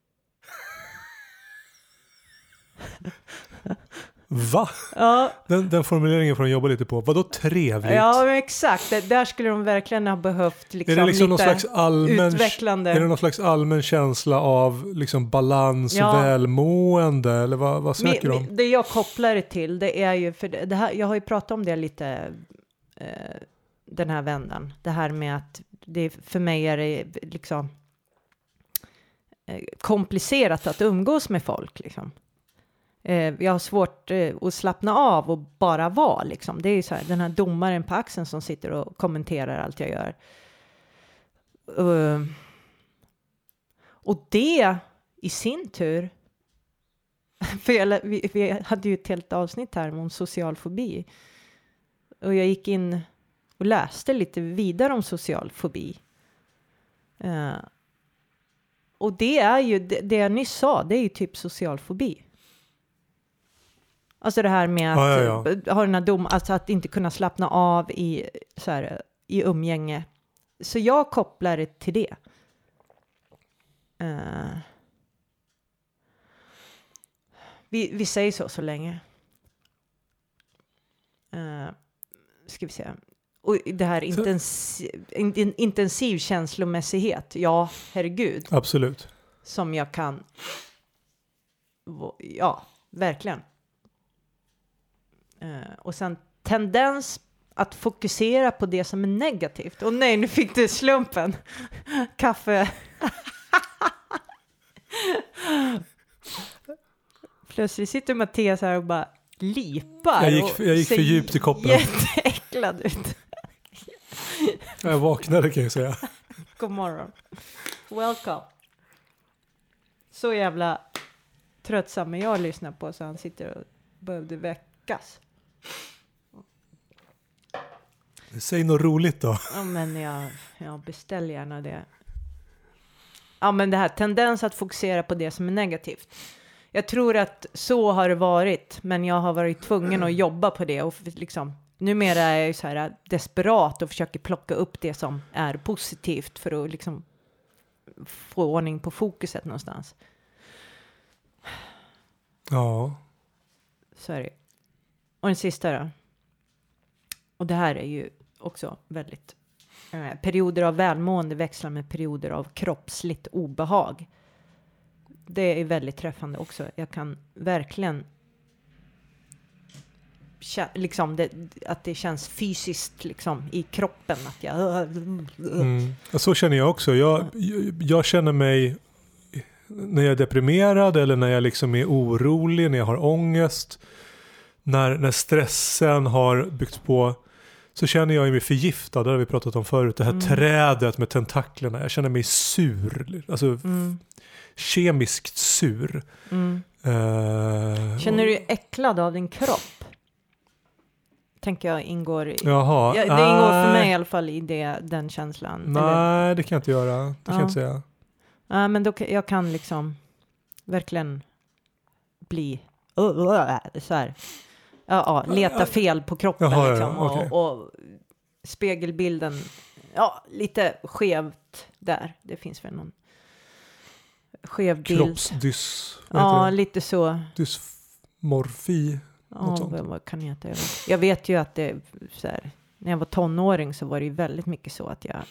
Va? Ja, Den, den formuleringen får de jobba lite på. Vadå trevligt? ja exakt. Det, där skulle de verkligen ha behövt liksom, är det liksom någon lite slags allmän... utvecklande. Är det någon slags allmän känsla av liksom balans och Ja. välmående? Eller vad, vad Mi- söker de? mi- det jag kopplar det till, det är ju, för det här, jag har ju pratat om det lite eh, den här vändan. Det här med att det, för mig är det liksom eh, komplicerat att umgås med folk. Liksom. Eh, jag har svårt eh, att slappna av och bara vara. Liksom. Det är ju så här, den här domaren på axeln som sitter och kommenterar allt jag gör. Eh, och det i sin tur för jag, vi, vi hade ju ett helt avsnitt här om social fobi. Och jag gick in och läste lite vidare om social fobi. Och det är ju, det, det jag nyss sa, det är ju typ social fobi. Alltså det här med att Ja, ja, eh, ha den här dom, alltså att inte kunna slappna av i, så här, i umgänge. Så jag kopplar det till det. Eh, vi, vi säger så så länge. Uh, ska vi se. Och det här intensi- in, in, intensiv känslomässighet. Ja, herregud. Absolut. Som jag kan... Ja, verkligen. Eh, och sen tendens att fokusera på det som är negativt. Och nej, nu fick du slumpen. Kaffe. Plötsligt sitter Mattias här och bara lipar. Jag gick- jag gick för djupt i koppen. Jätteäcklad ut. Jag vaknade kan jag säga. God morgon. Welcome. Så jävla tröttsam är jag att lyssna på så han sitter och behövde väckas. Säg något roligt då. Ja, men jag, jag beställer gärna det. Ja, men det här tendens att fokusera på det som är negativt. Jag tror att så har det varit, men jag har varit tvungen att jobba på det och liksom numera är jag ju så här desperat och försöker plocka upp det som är positivt för att liksom få ordning på fokuset någonstans. Ja. Så är det. Och den sista då. Och det här är ju också väldigt... Eh, perioder av välmående växlar med perioder av kroppsligt obehag. Det är väldigt träffande också. Jag kan verkligen... Liksom det, att det känns fysiskt liksom i kroppen att jag... Mm. Ja, Så känner jag också. Jag, jag, jag känner mig när jag är deprimerad eller när jag liksom är orolig, när jag har ångest, när, när stressen har byggts på så känner jag mig förgiftad, det har vi pratat om förut, det här Mm. trädet med tentaklerna, jag känner mig sur, alltså Mm, kemiskt sur. mm. Eh, Känner du dig äcklad av din kropp? Tänker jag ingår i... Jaha, Ja, det ingår för nej. mig i alla fall i det, den känslan. Nej, Eller, det kan jag inte göra. Det kan Ja. jag inte säga. ja, men då, kan- jag kan liksom verkligen bli så här. Ja, ja, leta fel på kroppen Jaha, ja, liksom. Och, och spegelbilden, ja, lite skevt där. Det finns väl någon skev bild. Kroppsdys... Ja, lite så. Dysmorfi. Ja, vad, vad kan det heta? Jag vet. Ju att det så här, när jag var tonåring så var det ju väldigt mycket så att jag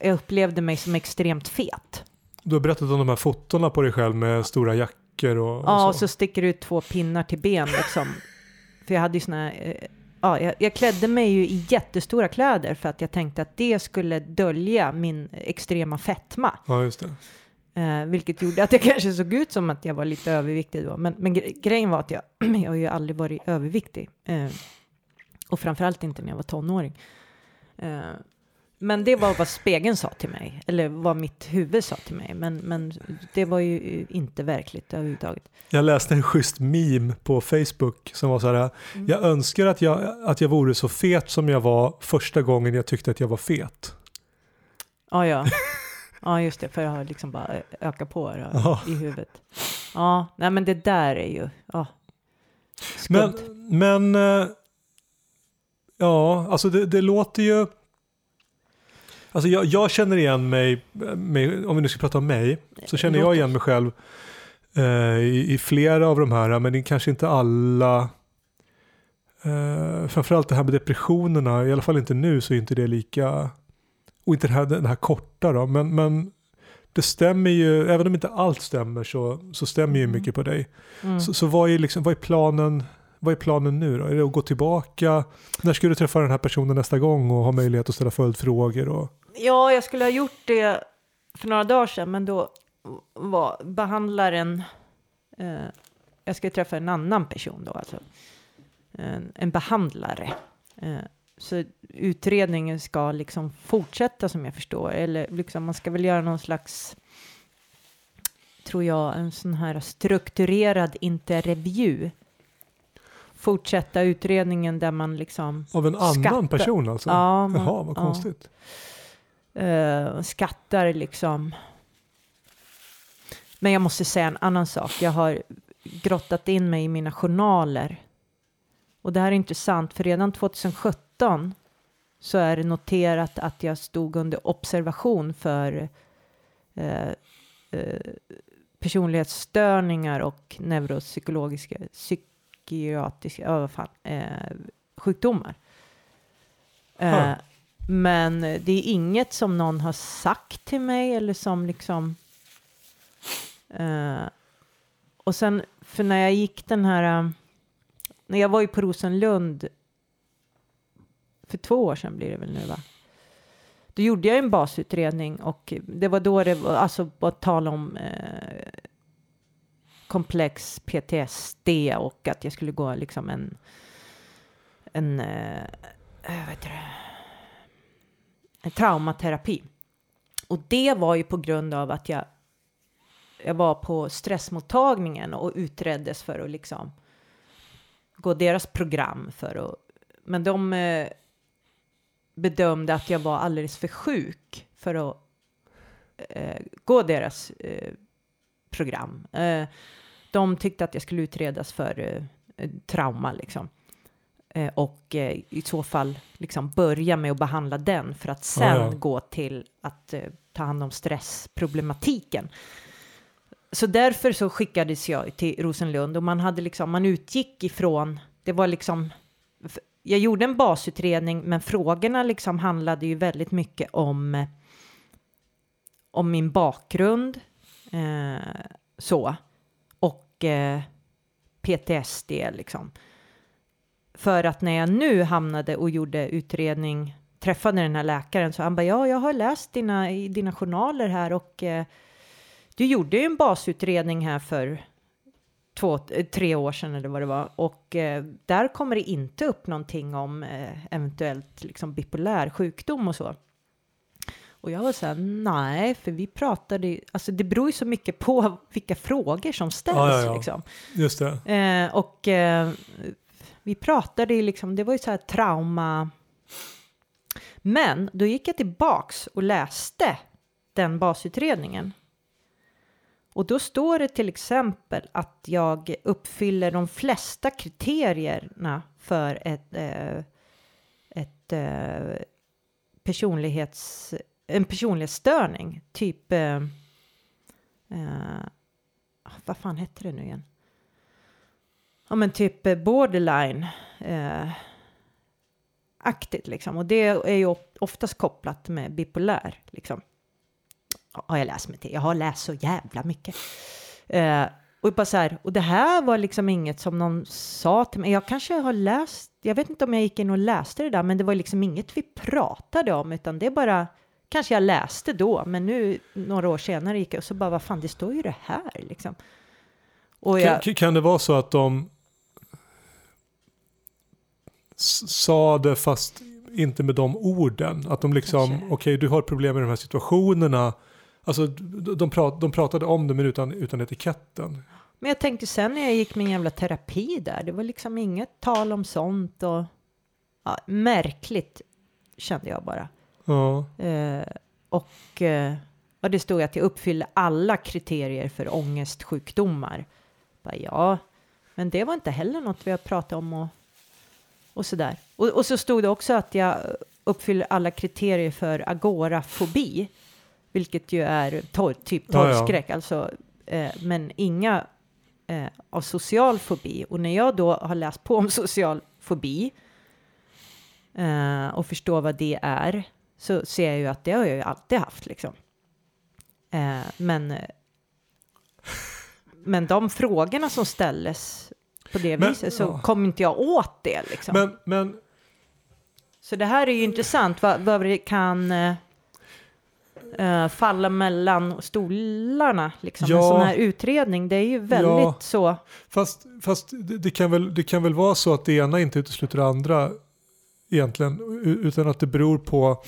jag upplevde mig som extremt fet. Du har berättat om de här fotona på dig själv med stora jackor och, och Ja, och så. så sticker det ut två pinnar till ben liksom. För jag hade ju såna eh, ja, jag, jag klädde mig ju i jättestora kläder för att jag tänkte att det skulle dölja min extrema fetma. Ja, just det. Eh, vilket gjorde att jag kanske såg ut som att jag var lite överviktig då. Men, men gre- grejen var att jag, jag har ju aldrig varit överviktig. Eh, och framförallt inte när jag var tonåring. Eh, men det var vad spegeln sa till mig. Eller vad mitt huvud sa till mig. Men, men det var ju inte verkligt överhuvudtaget. Jag läste en schysst meme på Facebook som var så här. Mm. Jag önskar att jag, att jag vore så fet som jag var första gången jag tyckte att jag var fet. Ja, ja. Ja, just det. För jag har liksom bara ökat på det Ja. i huvudet. Ja, nej men det där är ju... Ja. Men, Skumt. men eh, ja, alltså det, det låter ju... Alltså jag, jag känner igen mig, mig, om vi nu ska prata om mig, så känner jag igen mig själv eh, i, i flera av de här, men det är kanske inte alla. Eh, framförallt det här med depressionerna, i alla fall inte nu så är inte det lika, och inte det här, den här korta då, men, men det stämmer ju, även om inte allt stämmer så, så stämmer ju Mm. mycket på dig. Mm. Så, så vad, är liksom, vad, är planen, vad är planen nu då? Är det att gå tillbaka? När ska du träffa den här personen nästa gång och ha möjlighet att ställa följdfrågor? Och, Ja, jag skulle ha gjort det för några dagar sedan, men då var behandlaren... Eh, jag skulle träffa en annan person då, alltså. En, en behandlare. Eh, så utredningen ska liksom fortsätta som jag förstår, eller liksom man ska väl göra någon slags, tror jag, en sån här strukturerad intervju. Fortsätta utredningen där man liksom av en annan Skatta- person alltså? Ja, man- Jaha, vad ja. konstigt. eh, skattar liksom. Men jag måste säga en annan sak. Jag har grottat in mig i mina journaler. Och det här är intressant, för redan 2017 så är det noterat att jag stod under observation för eh, eh, personlighetsstörningar och neuropsykologiska, psykiatriska, vad fan, eh, sjukdomar. Eh, men det är inget som någon har sagt till mig eller som liksom... Eh, och sen, för när jag gick den här... eh, när jag var ju på Rosenlund för två år sedan blir det väl nu va? Då gjorde jag en basutredning och det var då det var alltså var tal om eh, komplex PTSD och att jag skulle gå liksom en en eh, eh, vad heter det? en traumaterapi. Och det var ju på grund av att jag jag var på stressmottagningen och utreddes för att liksom gå deras program för att men de eh, bedömde att jag var alldeles för sjuk för att eh, gå deras eh, program. Eh, de tyckte att jag skulle utredas för eh, trauma liksom. Eh, och i så fall liksom börja med att behandla den för att sen Ja, ja. gå till att ta hand om stressproblematiken. Så därför så skickades jag till Rosenlund och man hade liksom, man utgick ifrån, det var liksom, jag gjorde en basutredning men frågorna liksom handlade ju väldigt mycket om, om min bakgrund, eh, så, och eh, PTSD liksom. För att när jag nu hamnade och gjorde utredning, träffade den här läkaren, så han bara, ja, jag har läst dina, i dina journaler här och eh, du gjorde ju en basutredning här för två, eh, tre år sedan eller vad det var och eh, där kommer det inte upp någonting om eh, eventuellt liksom bipolär sjukdom och så. Och jag var så här, nej, för vi pratade, alltså det beror ju så mycket på vilka frågor som ställs Ja, ja, ja. liksom. Just det. Eh, och eh, vi pratade ju liksom, det var ju så här trauma. Men då gick jag tillbaks och läste den basutredningen. Och då står det till exempel att jag uppfyller de flesta kriterierna för ett, eh, ett eh, personlighets, en personlighetsstörning. Typ, eh, eh, vad fan hette det nu igen? ja men typ borderline eh, aktigt liksom. Och det är ju oftast kopplat med bipolär liksom. Har jag läst mig till. Jag har läst så jävla mycket. Eh, och bara så här, och det här var liksom inget som någon sa till mig. Jag kanske har läst, jag vet inte om jag gick in och läste det där, men det var liksom inget vi pratade om, utan det bara, kanske jag läste då, men nu några år senare gick jag och så bara, vad fan, det står ju det här liksom. Jag, Kan, kan det vara så att de sa det fast inte med de orden? Att de liksom, okej du har problem med de här situationerna. Alltså de, de, prat, de pratade om det men utan, utan etiketten. Men jag tänkte sen när jag gick min jävla terapi där, det var liksom inget tal om sånt och ja, märkligt kände jag bara. Ja, Eh, och eh, ja, det stod att jag uppfyller alla kriterier för ångestsjukdomar. Bara, ja, men det var inte heller något vi har pratat om och, och sådär. Och, och så stod det också att jag uppfyller alla kriterier för agorafobi, vilket ju är torr, typ Ja, ja. torrskräck, alltså eh, men inga eh, av social fobi. Och när jag då har läst på om social fobi eh, och förstår vad det är så ser jag ju att det har jag ju alltid haft liksom. Eh, men, men de frågorna som ställdes på det Men- viset så ja. kom inte jag åt det liksom. Men, men Så det här är ju intressant, vad, vad det kan eh, eh, falla mellan stolarna, liksom. En Ja. sån här utredning, det är ju väldigt Ja. så. Fast, fast det, det, kan väl, det kan väl vara så att det ena inte utesluter det andra egentligen. Utan att det beror på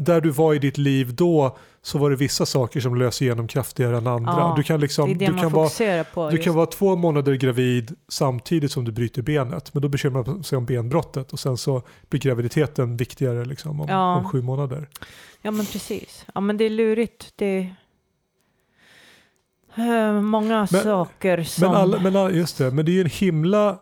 där du var i ditt liv då så var det vissa saker som lös igenom kraftigare än andra. Ja, du kan, liksom, du kan, vara, på. du kan vara två månader gravid samtidigt som du bryter benet. Men då bekymrar man sig om benbrottet och sen så blir graviditeten viktigare liksom om, Ja. om sju månader. Ja, men precis. Ja, men det är lurigt. Det är eh, många Men- saker som... Men, alla, men just det, men det är ju en himla...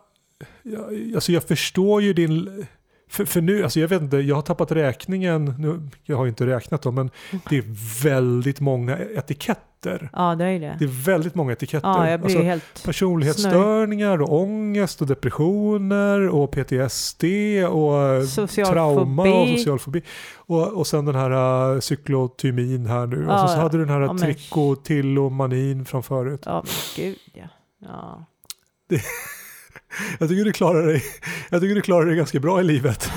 ja, Alltså jag förstår ju din... För, för nu, alltså jag vet inte, jag har tappat räkningen, nu, jag har inte räknat dem, men det är väldigt många etiketter. Ja, det är det. Det är väldigt många etiketter. Ja, jag blir Alltså, helt... personlighetsstörningar och ångest och depressioner och PTSD och Social trauma fobi. och social fobi. Och, och sen den här uh, cyklotymin här nu. och Ja, så, så ja. hade du den här Ja, men- trikotillomanin från förut. Ja, men gud ja. ja. Jag tycker du klarar dig, jag tycker du klarar dig ganska bra i livet.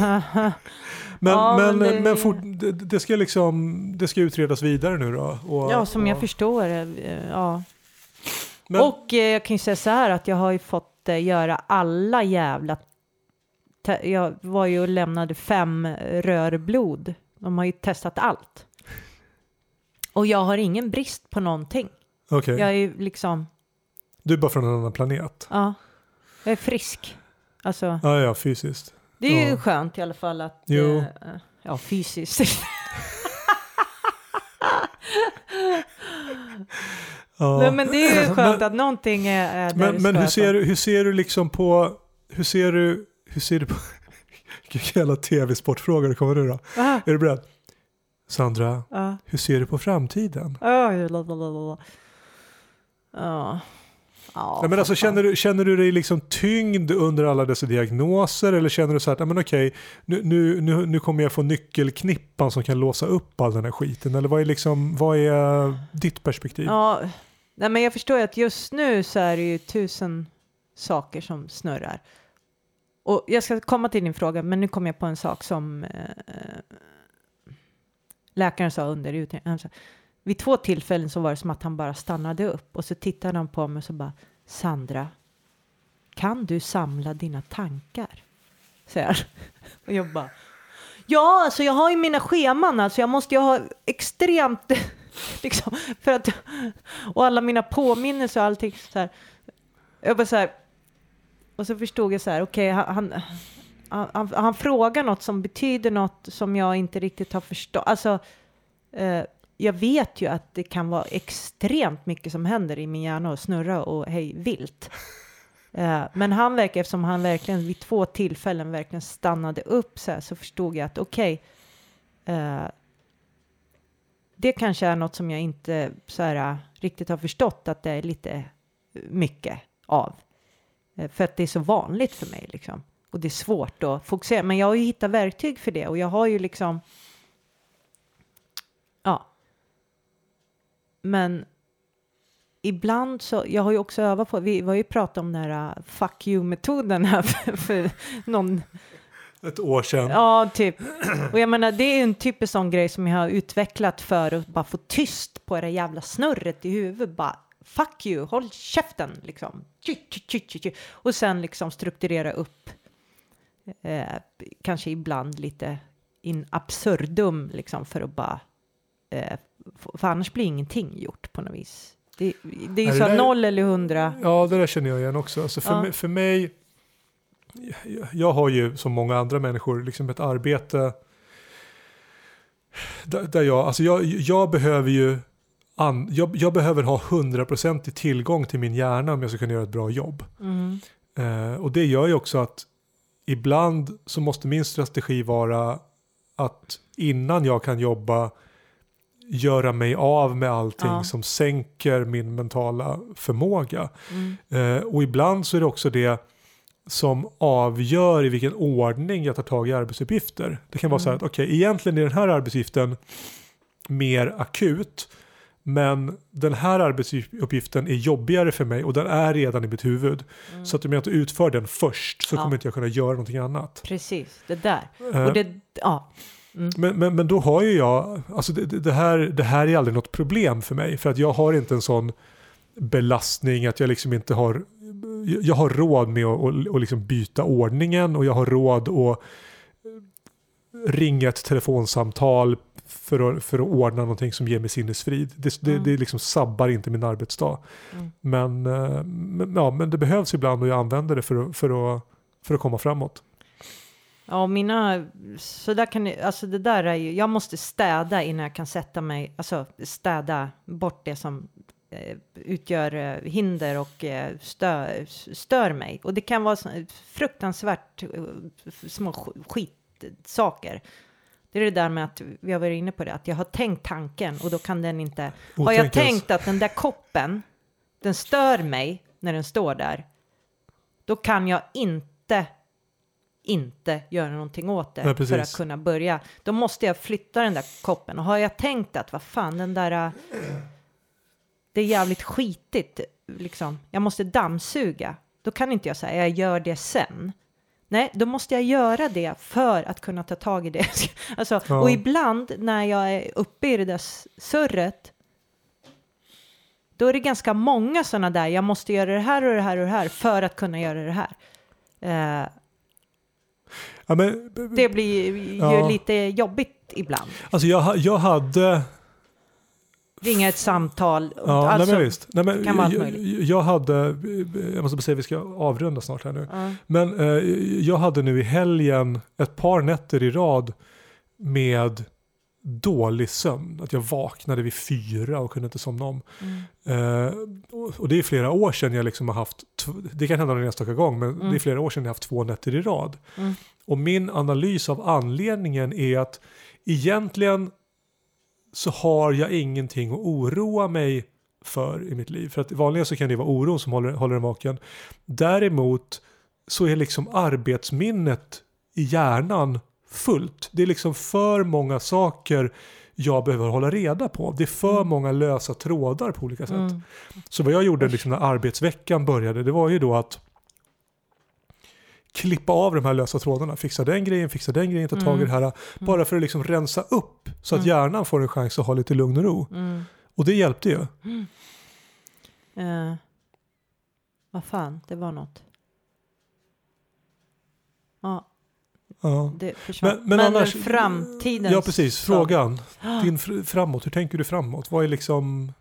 Men, Ja, men, men men, det- fort, det, det, ska liksom, det ska utredas vidare nu då. Och, ja, som jag och, förstår det. eh, Ja. Men, Och eh, jag kan ju säga så här att jag har ju fått eh, göra alla jävla... Jag var ju och lämnade fem rörblod. De har ju testat allt. Och jag har ingen brist på någonting. okej. Jag är ju liksom, Du är bara från en annan planet. ja, jag är frisk. Alltså, Ja, ja, fysiskt. det är ju Ja. skönt i alla fall att... Jo. eh, ja, fysiskt. Ja. Nej, men det är ju skönt Men- att någonting är, är där Men, det men ska hur, ser, du- hur ser du liksom på, hur ser du, hur ser du på, vilken jävla tv-sportfråga det kommer nu då. Ah, Är du beredd? Sandra, ah. hur ser du på framtiden? Oj, lalalala. Ja. Ja, Ja, men alltså, känner, du, känner du dig liksom tyngd under alla dessa diagnoser eller känner du så här men okej, nu, nu, nu, nu kommer jag få nyckelknippan som kan låsa upp all den här skiten? Eller vad är, liksom, vad är ditt perspektiv? Ja, nej, men jag förstår ju att just nu så är det ju tusen saker som snurrar. Och jag ska komma till din fråga, men nu kom jag på en sak som eh, läkaren sa under utredningen. Vid två tillfällen så var det som att han bara stannade upp och så tittade han på mig och så bara Sandra, kan du samla dina tankar? Säger han. Och jag bara Ja, alltså jag har ju mina scheman, alltså jag måste ju ha extremt liksom, för att, och alla mina påminnelser och allting så här. Jag bara så här, och så förstod jag så här, okej, han, han, han, han frågar något som betyder något som jag inte riktigt har förstått. Alltså, eh, jag vet ju att det kan vara extremt mycket som händer i min hjärna och snurra och hej vilt. Eh, men han verkar, eftersom han verkligen vid två tillfällen verkligen stannade upp så här, så förstod jag att okej, eh, det kanske är något som jag inte så här, riktigt har förstått att det är lite mycket av. Eh, För att det är så vanligt för mig liksom. Och det är svårt att fokusera. Men jag har ju hittat verktyg för det och jag har ju liksom. Men ibland så, jag har ju också övat på, vi har ju pratat om den här uh, fuck you-metoden här för, för någon Ett år sedan. Ja, typ. Och jag menar, det är en typisk sån grej som jag har utvecklat för att bara få tyst på det jävla snurret i huvudet. Bara fuck you, håll käften liksom. Och sen liksom strukturera upp. Eh, kanske ibland lite in absurdum liksom för att bara. Eh, för annars blir ingenting gjort på något vis. Det, det är ju så att där- noll eller hundra. Ja, det där känner jag igen också. Alltså för, Ja. mig, för mig, jag, jag har ju som många andra människor liksom ett arbete där, där jag, alltså jag, jag behöver ju an, jag, jag behöver ha hundraprocentig tillgång till min hjärna om jag ska kunna göra ett bra jobb. Mm. Eh, och det gör ju också att ibland så måste min strategi vara att innan jag kan jobba göra mig av med allting Ja. som sänker min mentala förmåga. Mm. Eh, och ibland så är det också det som avgör i vilken ordning jag tar tag i arbetsuppgifter. Det kan vara så här att okej, egentligen är den här arbetsuppgiften mer akut. Men den här arbetsuppgiften är jobbigare för mig och den är redan i mitt huvud. Så att om jag inte utför den först så Ja. kommer inte jag kunna göra någonting annat. Precis, det där. Eh, Och det, ja. Men, men, men då har ju jag, alltså det, det, här, det här är aldrig något problem för mig. För att jag har inte en sån belastning att jag liksom inte har, jag har råd med att, att, att liksom byta ordningen och jag har råd att ringa ett telefonsamtal för att, för att ordna någonting som ger mig sinnesfrid. Det, det, Mm. det liksom sabbar inte min arbetsdag. Mm. Men, eh, men, ja, men det behövs ibland och jag använder det för att, för att, för att komma framåt. Ja, mina, så där kan det, alltså det där är ju, jag måste städa innan jag kan sätta mig, alltså städa bort det som eh, utgör eh, hinder och eh, stör, stör mig. Och det kan vara så, fruktansvärt eh, små sk- skitsaker. Det är det där med att, vi har varit inne på det, att jag har tänkt tanken och då kan den inte, har jag tänkt att den där koppen, den stör mig när den står där, då kan jag inte inte göra någonting åt det Nej, för att kunna börja. Då måste jag flytta den där koppen och har jag tänkt att vad fan den där äh, det är jävligt skitigt liksom. Jag måste dammsuga. Då kan inte jag säga jag gör det sen. Nej, då måste jag göra det för att kunna ta tag i det. alltså, Ja. Och ibland när jag är uppe i det där surret då är det ganska många sådana där, jag måste göra det här och det här och det här för att kunna göra det här. Eh, Ja, men, det blir ju Ja. lite jobbigt ibland. alltså jag, jag hade Ringa ett samtal. Ja, alltså, nej men visst. Nej, men kan vara jag, jag hade, jag måste bara säga vi ska avrunda snart här nu. ja. Men eh, jag hade nu i helgen ett par nätter i rad med dålig sömn. Att jag vaknade vid fyra och kunde inte somna om. Mm. Eh, och, det är flera år sedan jag liksom har haft, det kan hända någon enstaka gång, men Mm. det är flera år sedan jag har haft två nätter i rad. Mm. Och min analys av anledningen är att egentligen så har jag ingenting att oroa mig för i mitt liv. För att vanligen så kan det vara oron som håller, håller en vaken. Däremot så är liksom arbetsminnet i hjärnan fullt. Det är liksom för många saker jag behöver hålla reda på. Det är för många lösa trådar på olika sätt. Mm. Så vad jag gjorde liksom när arbetsveckan började, det var ju då att klippa av de här lösa trådarna. Fixa den grejen, fixa den grejen, ta tag i Mm. det här. Bara för att liksom rensa upp så att Mm. hjärnan får en chans att ha lite lugn och ro. Mm. Och det hjälpte ju. Eh, vad fan, det var något. Ja, Ja. det försvann. Men, men, annars, framtiden. Ja, precis. Frågan. Din fr- framåt, hur tänker du framåt? Vad är liksom...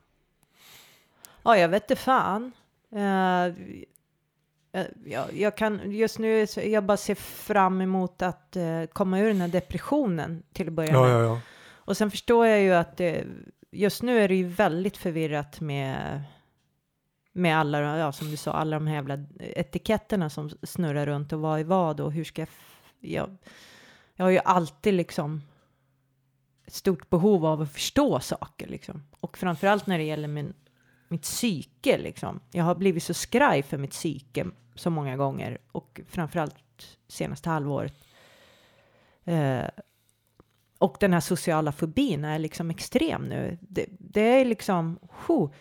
Ja, jag vet inte fan. Eh, eh, jag, jag kan just nu, jag bara ser fram emot att eh, komma ur den här depressionen till att börja Ja, med. ja, ja. Och sen förstår jag ju att det, just nu är det ju väldigt förvirrat med, med alla, ja, som du sa, alla de här jävla etiketterna som snurrar runt och vad är vad och hur ska jag, jag, jag har ju alltid liksom ett stort behov av att förstå saker liksom. Och framförallt när det gäller min, mitt psyke liksom. Jag har blivit så skraj för mitt psyke så många gånger och framförallt senaste halvåret. Eh, och den här sociala fobin är liksom extrem nu. Det, det är liksom, ho!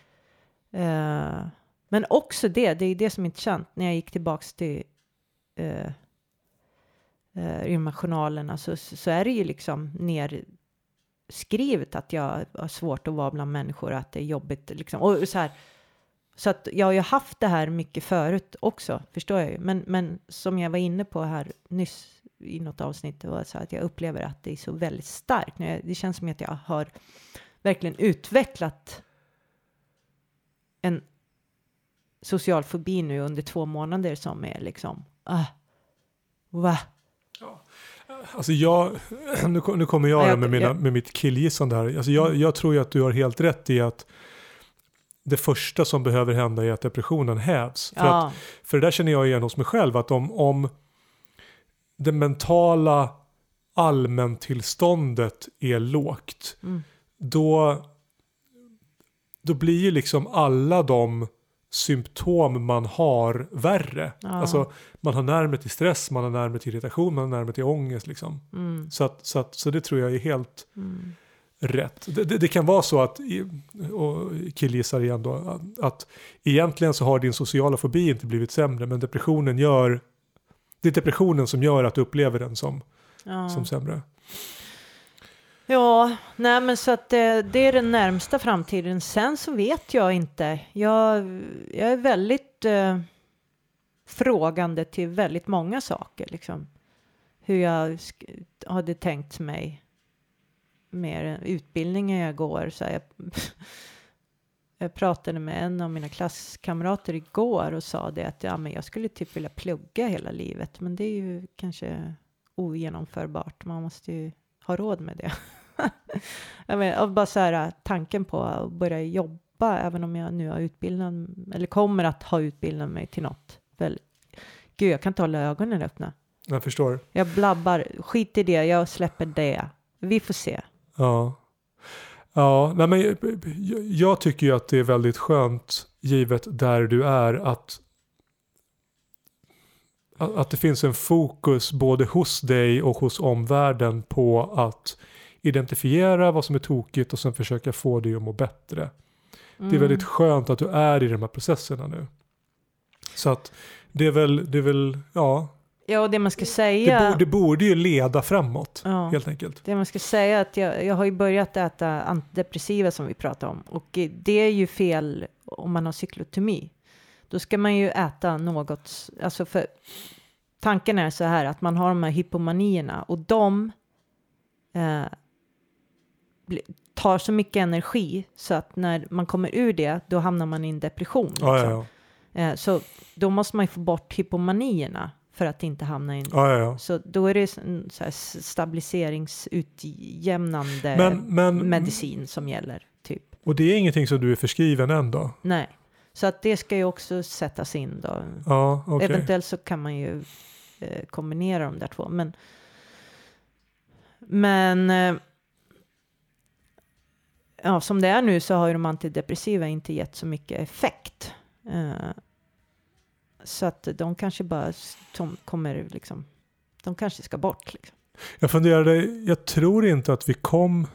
Eh, men också det, det är det som är intressant. När jag gick tillbaks till eh, eh, i de här journalerna så, så är det ju liksom nerskrivet att jag har svårt att vara bland människor att det är jobbigt. Liksom. Och så, här, så att jag har ju haft det här mycket förut också, förstår jag ju. Men, men som jag var inne på här nyss i något avsnitt, det var så att jag upplever att det är så väldigt starkt. Nu, Det känns som att jag har verkligen utvecklat en social fobi nu under två månader som är liksom, ah, va? Alltså jag, nu, nu kommer jag, Ja, jag- med, mina, med mitt killgissande här. Alltså jag, jag tror ju att du har helt rätt i att det första som behöver hända är att depressionen hävs. För, att, Ja, för det där känner jag igen hos mig själv, att om, om det mentala allmäntillståndet är lågt, Mm. då, då blir ju liksom alla de symptom man har värre. Ja. Alltså man har närmare till stress, man har närmare till irritation, man har närmare till ångest liksom. Mm. Så, att, så, att, så det tror jag är helt Mm. rätt. Det, det, det kan vara så att, och killgissar igen då, att, att egentligen så har din sociala fobi inte blivit sämre, men depressionen gör, det är depressionen som gör att du upplever den som, Ja. som sämre. Ja, nej men så att det, det är den närmsta framtiden. Sen så vet jag inte. Jag, jag är väldigt eh, frågande till väldigt många saker. Liksom. Hur jag sk- hade tänkt mig mer utbildningen jag går. Så här, jag, jag pratade med en av mina klasskamrater igår och sa det att ja, men jag skulle typ vilja plugga hela livet. Men det är ju kanske ogenomförbart. Man måste ju ha råd med det. jag menar, bara så här, tanken på att börja jobba, även om jag nu har utbildat, eller kommer att ha utbildat mig till något. Väl, gud, jag kan inte hålla ögonen öppna. Jag förstår. Jag blabbar, skit i det, jag släpper det. Vi får se. Ja. Ja, nej men jag, jag tycker ju att det är väldigt skönt givet där du är att att det finns en fokus både hos dig och hos omvärlden på att identifiera vad som är tokigt och sen försöka få dig att må bättre. Det är Mm. väldigt skönt att du är i de här processerna nu. Så att det är väl, det är väl ja, Ja, och det man ska det, säga, borde, det borde ju leda framåt ja, helt enkelt. det man ska säga är att jag, jag har ju börjat äta antidepressiva som vi pratade om och det är ju fel om man har cyklotomi. Då ska man ju äta något, alltså för tanken är så här att man har de här hypomanierna och de eh, tar så mycket energi så att när man kommer ur det då hamnar man i en depression. Ja, liksom. ja, ja. Eh, så då måste man ju få bort hypomanierna för att inte hamna i en ja, ja, ja. så då är det en så stabiliseringsutjämnande Men, men, medicin som gäller, typ. Och det är ingenting som du är förskriven än då? Nej, så att det ska ju också sättas in då. Ja, okej. Eventuellt så kan man ju eh, kombinera de där två, men men eh, ja, som det är nu så har ju de antidepressiva inte gett så mycket effekt. Eh, så att de kanske bara som kommer liksom, de kanske ska bort liksom. Jag funderade, jag tror inte att vi kom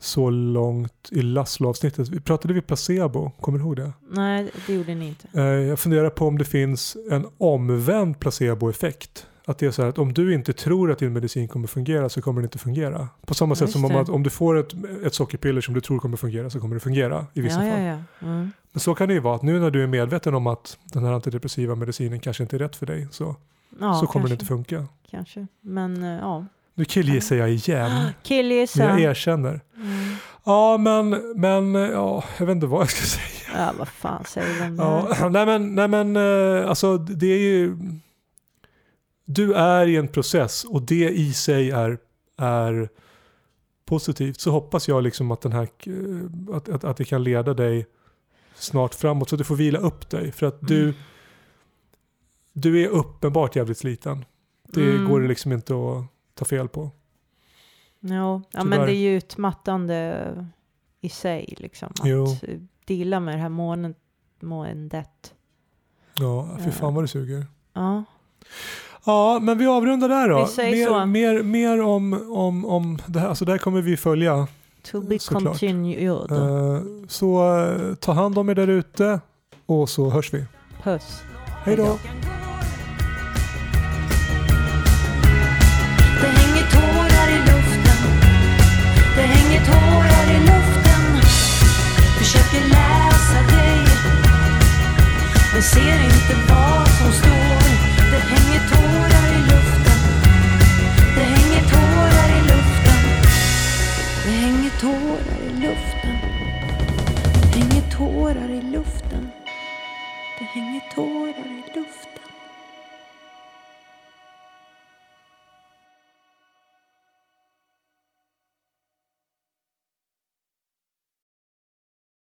så långt i Laszlo-avsnittet. Vi pratade vi placebo, kommer du ihåg det? Nej, det gjorde ni inte. Eh, Jag funderar på om det finns en omvänd placeboeffekt. Att det är så här att om du inte tror att din medicin kommer fungera så kommer den inte fungera. På samma sätt som om, att om du får ett, ett sockerpiller som du tror kommer fungera så kommer det fungera i vissa ja, fall. ja, ja. Mm. Men så kan det ju vara att nu när du är medveten om att den här antidepressiva medicinen kanske inte är rätt för dig så, så kommer kanske, det inte funka. Kanske, men eh, ja. Nu killgissar jag igen. Men Killgissa. jag erkänner. Mm. Ja, men, men ja, jag vet inte vad jag ska säga. Ja, vad fan säger där? Ja, nej men, nej men eh, alltså det är ju... Du är i en process och det i sig är, är positivt. Så hoppas jag liksom att, den här, eh, att, att, att det kan leda dig snart framåt så att du får vila upp dig. För att du, Mm. du är uppenbart jävligt sliten. Det Mm. går det liksom inte att ta fel på. Jo, ja, men det är ju utmattande i sig liksom. Att Jo. eh, deala med det här måendet. måendet. Ja, fy fan vad det suger. Ja, Ja, men vi avrundar där då. Vi säger mer, så. Mer, mer om, om, om det här. Alltså det här kommer vi följa. to be Såklart. continued. Eh, så eh, ta hand om er där ute och så hörs vi. Puss. Hej då! Det hänger tårar i luften Det hänger tårar i luften Försöker läsa dig Men ser inte vad som står hänger tårar i luften.